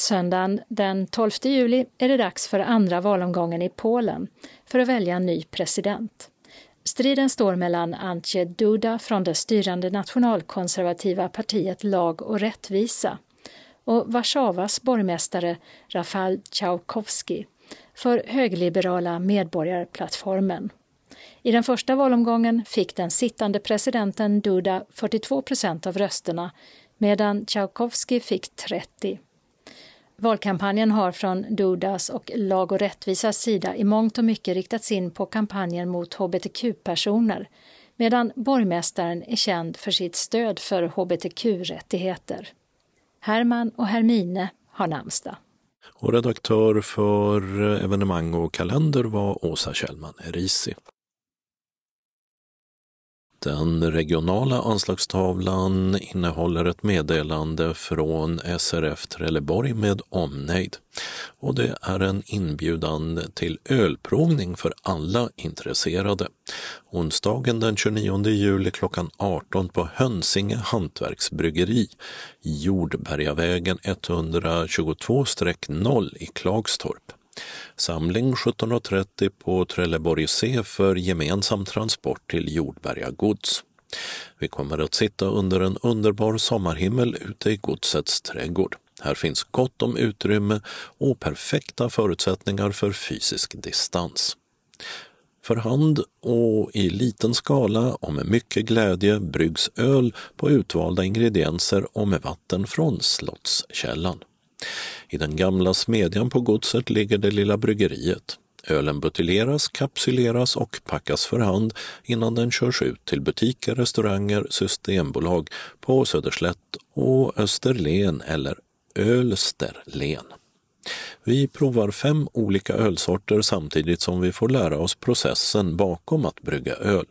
Speaker 2: Söndagen den 12 juli är det dags för andra valomgången i Polen för att välja en ny president. Striden står mellan Antje Duda från det styrande nationalkonservativa partiet Lag och rättvisa och Warszawas borgmästare Rafal Tchaikovsky för högliberala Medborgarplattformen. I den första valomgången fick den sittande presidenten Duda 42 procent av rösterna medan Tchaikovsky fick 30. Valkampanjen har från Dudas och Lag och rättvisas sida i mångt och mycket riktats in på kampanjen mot hbtq-personer medan borgmästaren är känd för sitt stöd för hbtq-rättigheter. Herman och Hermine har namnsdag.
Speaker 1: Och redaktör för evenemang och kalender var Åsa Kjellman Erisi. Den regionala anslagstavlan innehåller ett meddelande från SRF Trelleborg med omnejd och det är en inbjudan till ölprovning för alla intresserade. Onsdagen den 29 juli klockan 18 på Hönsinge hantverksbryggeri, Jordbergavägen 122-0 i Klagstorp. Samling 17.30 på Trelleborg C för gemensam transport till Jordberga gods. Vi kommer att sitta under en underbar sommarhimmel ute i godsets trädgård. Här finns gott om utrymme och perfekta förutsättningar för fysisk distans. För hand och i liten skala och med mycket glädje bryggs öl på utvalda ingredienser och med vatten från Slottskällan. I den gamla smedjan på godset ligger det lilla bryggeriet. Ölen buteljeras, kapsyleras och packas för hand innan den körs ut till butiker, restauranger, systembolag på Söderslätt och Österlen eller Ölsterlen. Vi provar fem olika ölsorter samtidigt som vi får lära oss processen bakom att brygga öl.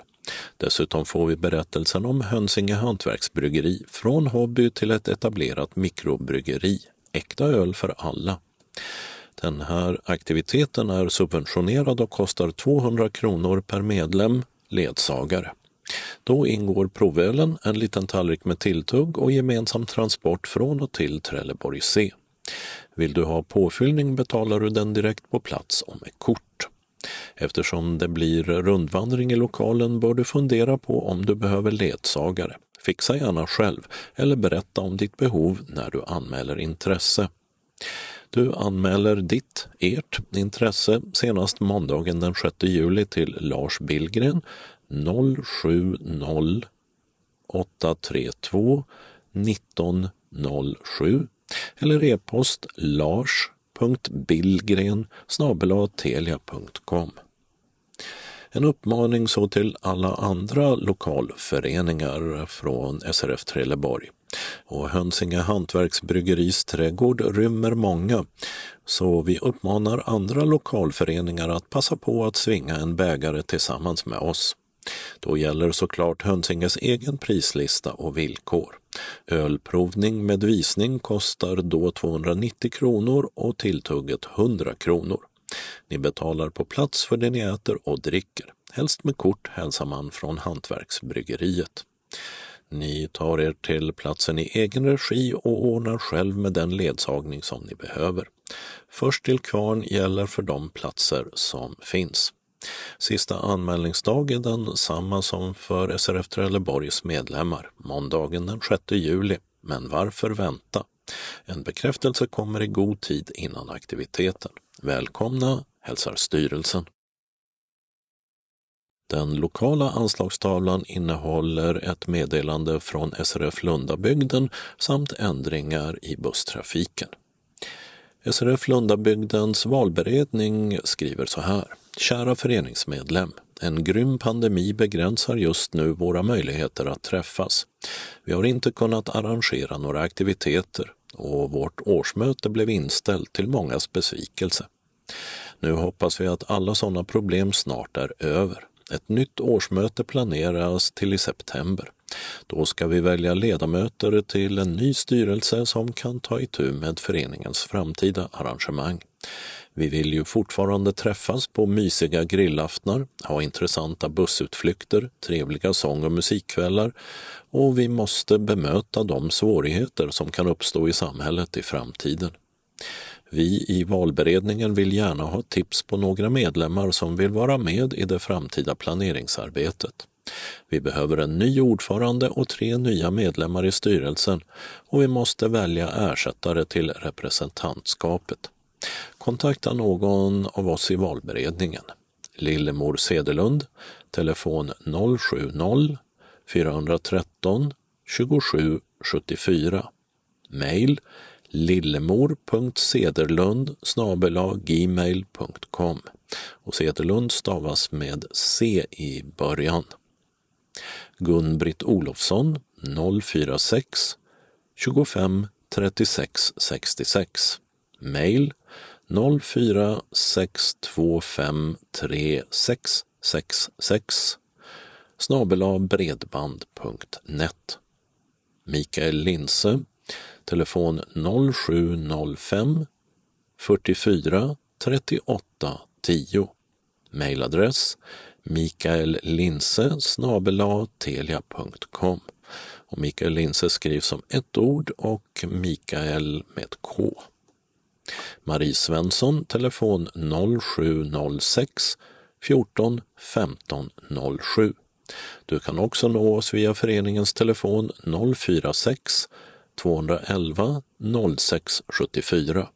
Speaker 1: Dessutom får vi berättelsen om Hönsinge hantverksbryggeri från hobby till ett etablerat mikrobryggeri äkta öl för alla. Den här aktiviteten är subventionerad och kostar 200 kronor per medlem ledsagare. Då ingår provölen, en liten tallrik med tilltugg och gemensam transport från och till Trelleborg C. Vill du ha påfyllning betalar du den direkt på plats och med kort. Eftersom det blir rundvandring i lokalen bör du fundera på om du behöver ledsagare. Fixa gärna själv eller berätta om ditt behov när du anmäler intresse. Du anmäler ditt, ert, intresse senast måndagen den 6 juli till Lars Billgren 070 832 1907 eller e-post lars.billgren snabel telia.com. En uppmaning så till alla andra lokalföreningar från SRF Trelleborg. Och Hönsinge hantverksbryggeris trädgård rymmer många, så vi uppmanar andra lokalföreningar att passa på att svinga en bägare tillsammans med oss. Då gäller såklart Hönsinges egen prislista och villkor. Ölprovning med visning kostar då 290 kronor och tilltugget 100 kronor. Ni betalar på plats för det ni äter och dricker. Helst med kort hälsar man från Hantverksbryggeriet. Ni tar er till platsen i egen regi och ordnar själv med den ledsagning som ni behöver. Först till kvarn gäller för de platser som finns. Sista anmälningsdag är densamma som för SRF Trelleborgs medlemmar, måndagen den 6 juli. Men varför vänta? En bekräftelse kommer i god tid innan aktiviteten. Välkomna hälsar styrelsen. Den lokala anslagstavlan innehåller ett meddelande från SRF Lundabygden samt ändringar i busstrafiken. SRF Lundabygdens valberedning skriver så här. Kära föreningsmedlem. En grym pandemi begränsar just nu våra möjligheter att träffas. Vi har inte kunnat arrangera några aktiviteter och vårt årsmöte blev inställt till mångas besvikelse. Nu hoppas vi att alla sådana problem snart är över. Ett nytt årsmöte planeras till i september. Då ska vi välja ledamöter till en ny styrelse som kan ta itu med föreningens framtida arrangemang. Vi vill ju fortfarande träffas på mysiga grillaftnar, ha intressanta bussutflykter, trevliga sång och musikkvällar och vi måste bemöta de svårigheter som kan uppstå i samhället i framtiden. Vi i valberedningen vill gärna ha tips på några medlemmar som vill vara med i det framtida planeringsarbetet. Vi behöver en ny ordförande och tre nya medlemmar i styrelsen och vi måste välja ersättare till representantskapet. Kontakta någon av oss i valberedningen. Lillemor Sedelund, telefon 070 413 2774. Mail lillemor.sederlund gmail.com och Sederlund stavas med C i början. Gun-Britt Olofsson 046 25 36 66. Mail 0462536666 snabelabredband.net Mikael Linse, telefon 0705 44 38 10. Mailadress mikaellinse telia.com. Och Mikael Linse skrivs som ett ord och Mikael med K. Marie Svensson, telefon 0706 14 15 07. Du kan också nå oss via föreningens telefon 046 211 06 74.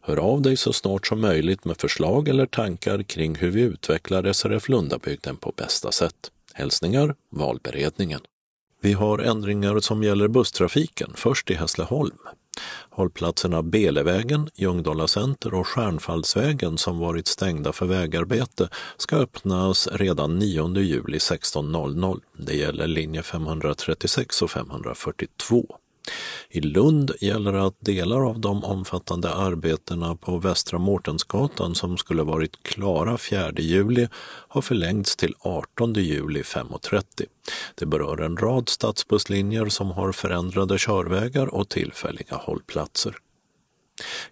Speaker 1: Hör av dig så snart som möjligt med förslag eller tankar kring hur vi utvecklar SRF Lundabygden på bästa sätt. Hälsningar Valberedningen. Vi har ändringar som gäller busstrafiken, först i Hässleholm. Hållplatserna Belevägen, Ljungdala center och Stjärnfallsvägen som varit stängda för vägarbete ska öppnas redan 9 juli 16.00. Det gäller linje 536 och 542. I Lund gäller att delar av de omfattande arbetena på Västra Mårtensgatan som skulle varit klara 4 juli har förlängts till 18 juli 5.30. Det berör en rad stadsbusslinjer som har förändrade körvägar och tillfälliga hållplatser.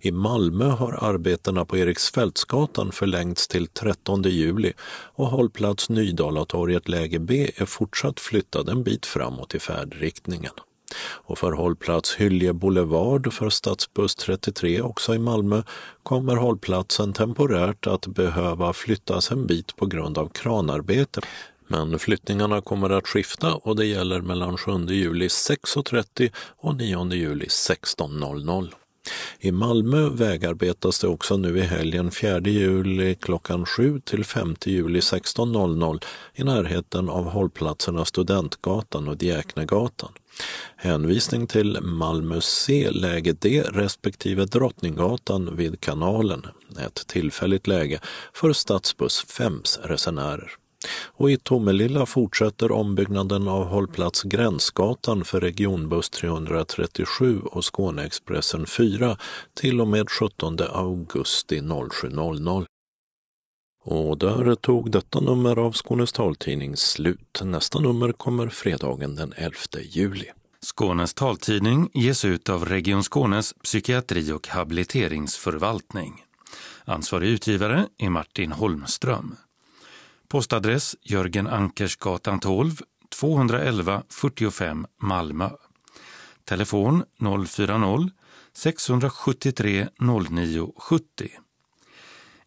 Speaker 1: I Malmö har arbetena på Eriksfältsgatan förlängts till 13 juli och hållplats Nydalatorget läge B är fortsatt flyttad en bit framåt i färdriktningen och för hållplats Hylje Boulevard för stadsbuss 33 också i Malmö kommer hållplatsen temporärt att behöva flyttas en bit på grund av kranarbete. Men flyttningarna kommer att skifta och det gäller mellan 7 juli 6.30 och 9 juli 16.00. I Malmö vägarbetas det också nu i helgen 4 juli klockan 7 till 5 juli 16.00 i närheten av hållplatserna Studentgatan och Djäknegatan. Hänvisning till Malmö C läge D respektive Drottninggatan vid kanalen, ett tillfälligt läge för stadsbuss 5s resenärer. Och i Tomelilla fortsätter ombyggnaden av hållplats Gränsgatan för regionbuss 337 och Skåneexpressen 4 till och med 17 augusti 07.00. Och där tog detta nummer av Skånes taltidning slut. Nästa nummer kommer fredagen den 11 juli.
Speaker 9: Skånes taltidning ges ut av Region Skånes psykiatri och habiliteringsförvaltning. Ansvarig utgivare är Martin Holmström. Postadress Jörgen Ankersgatan 12, 211 45 Malmö. Telefon 040-673 09 70.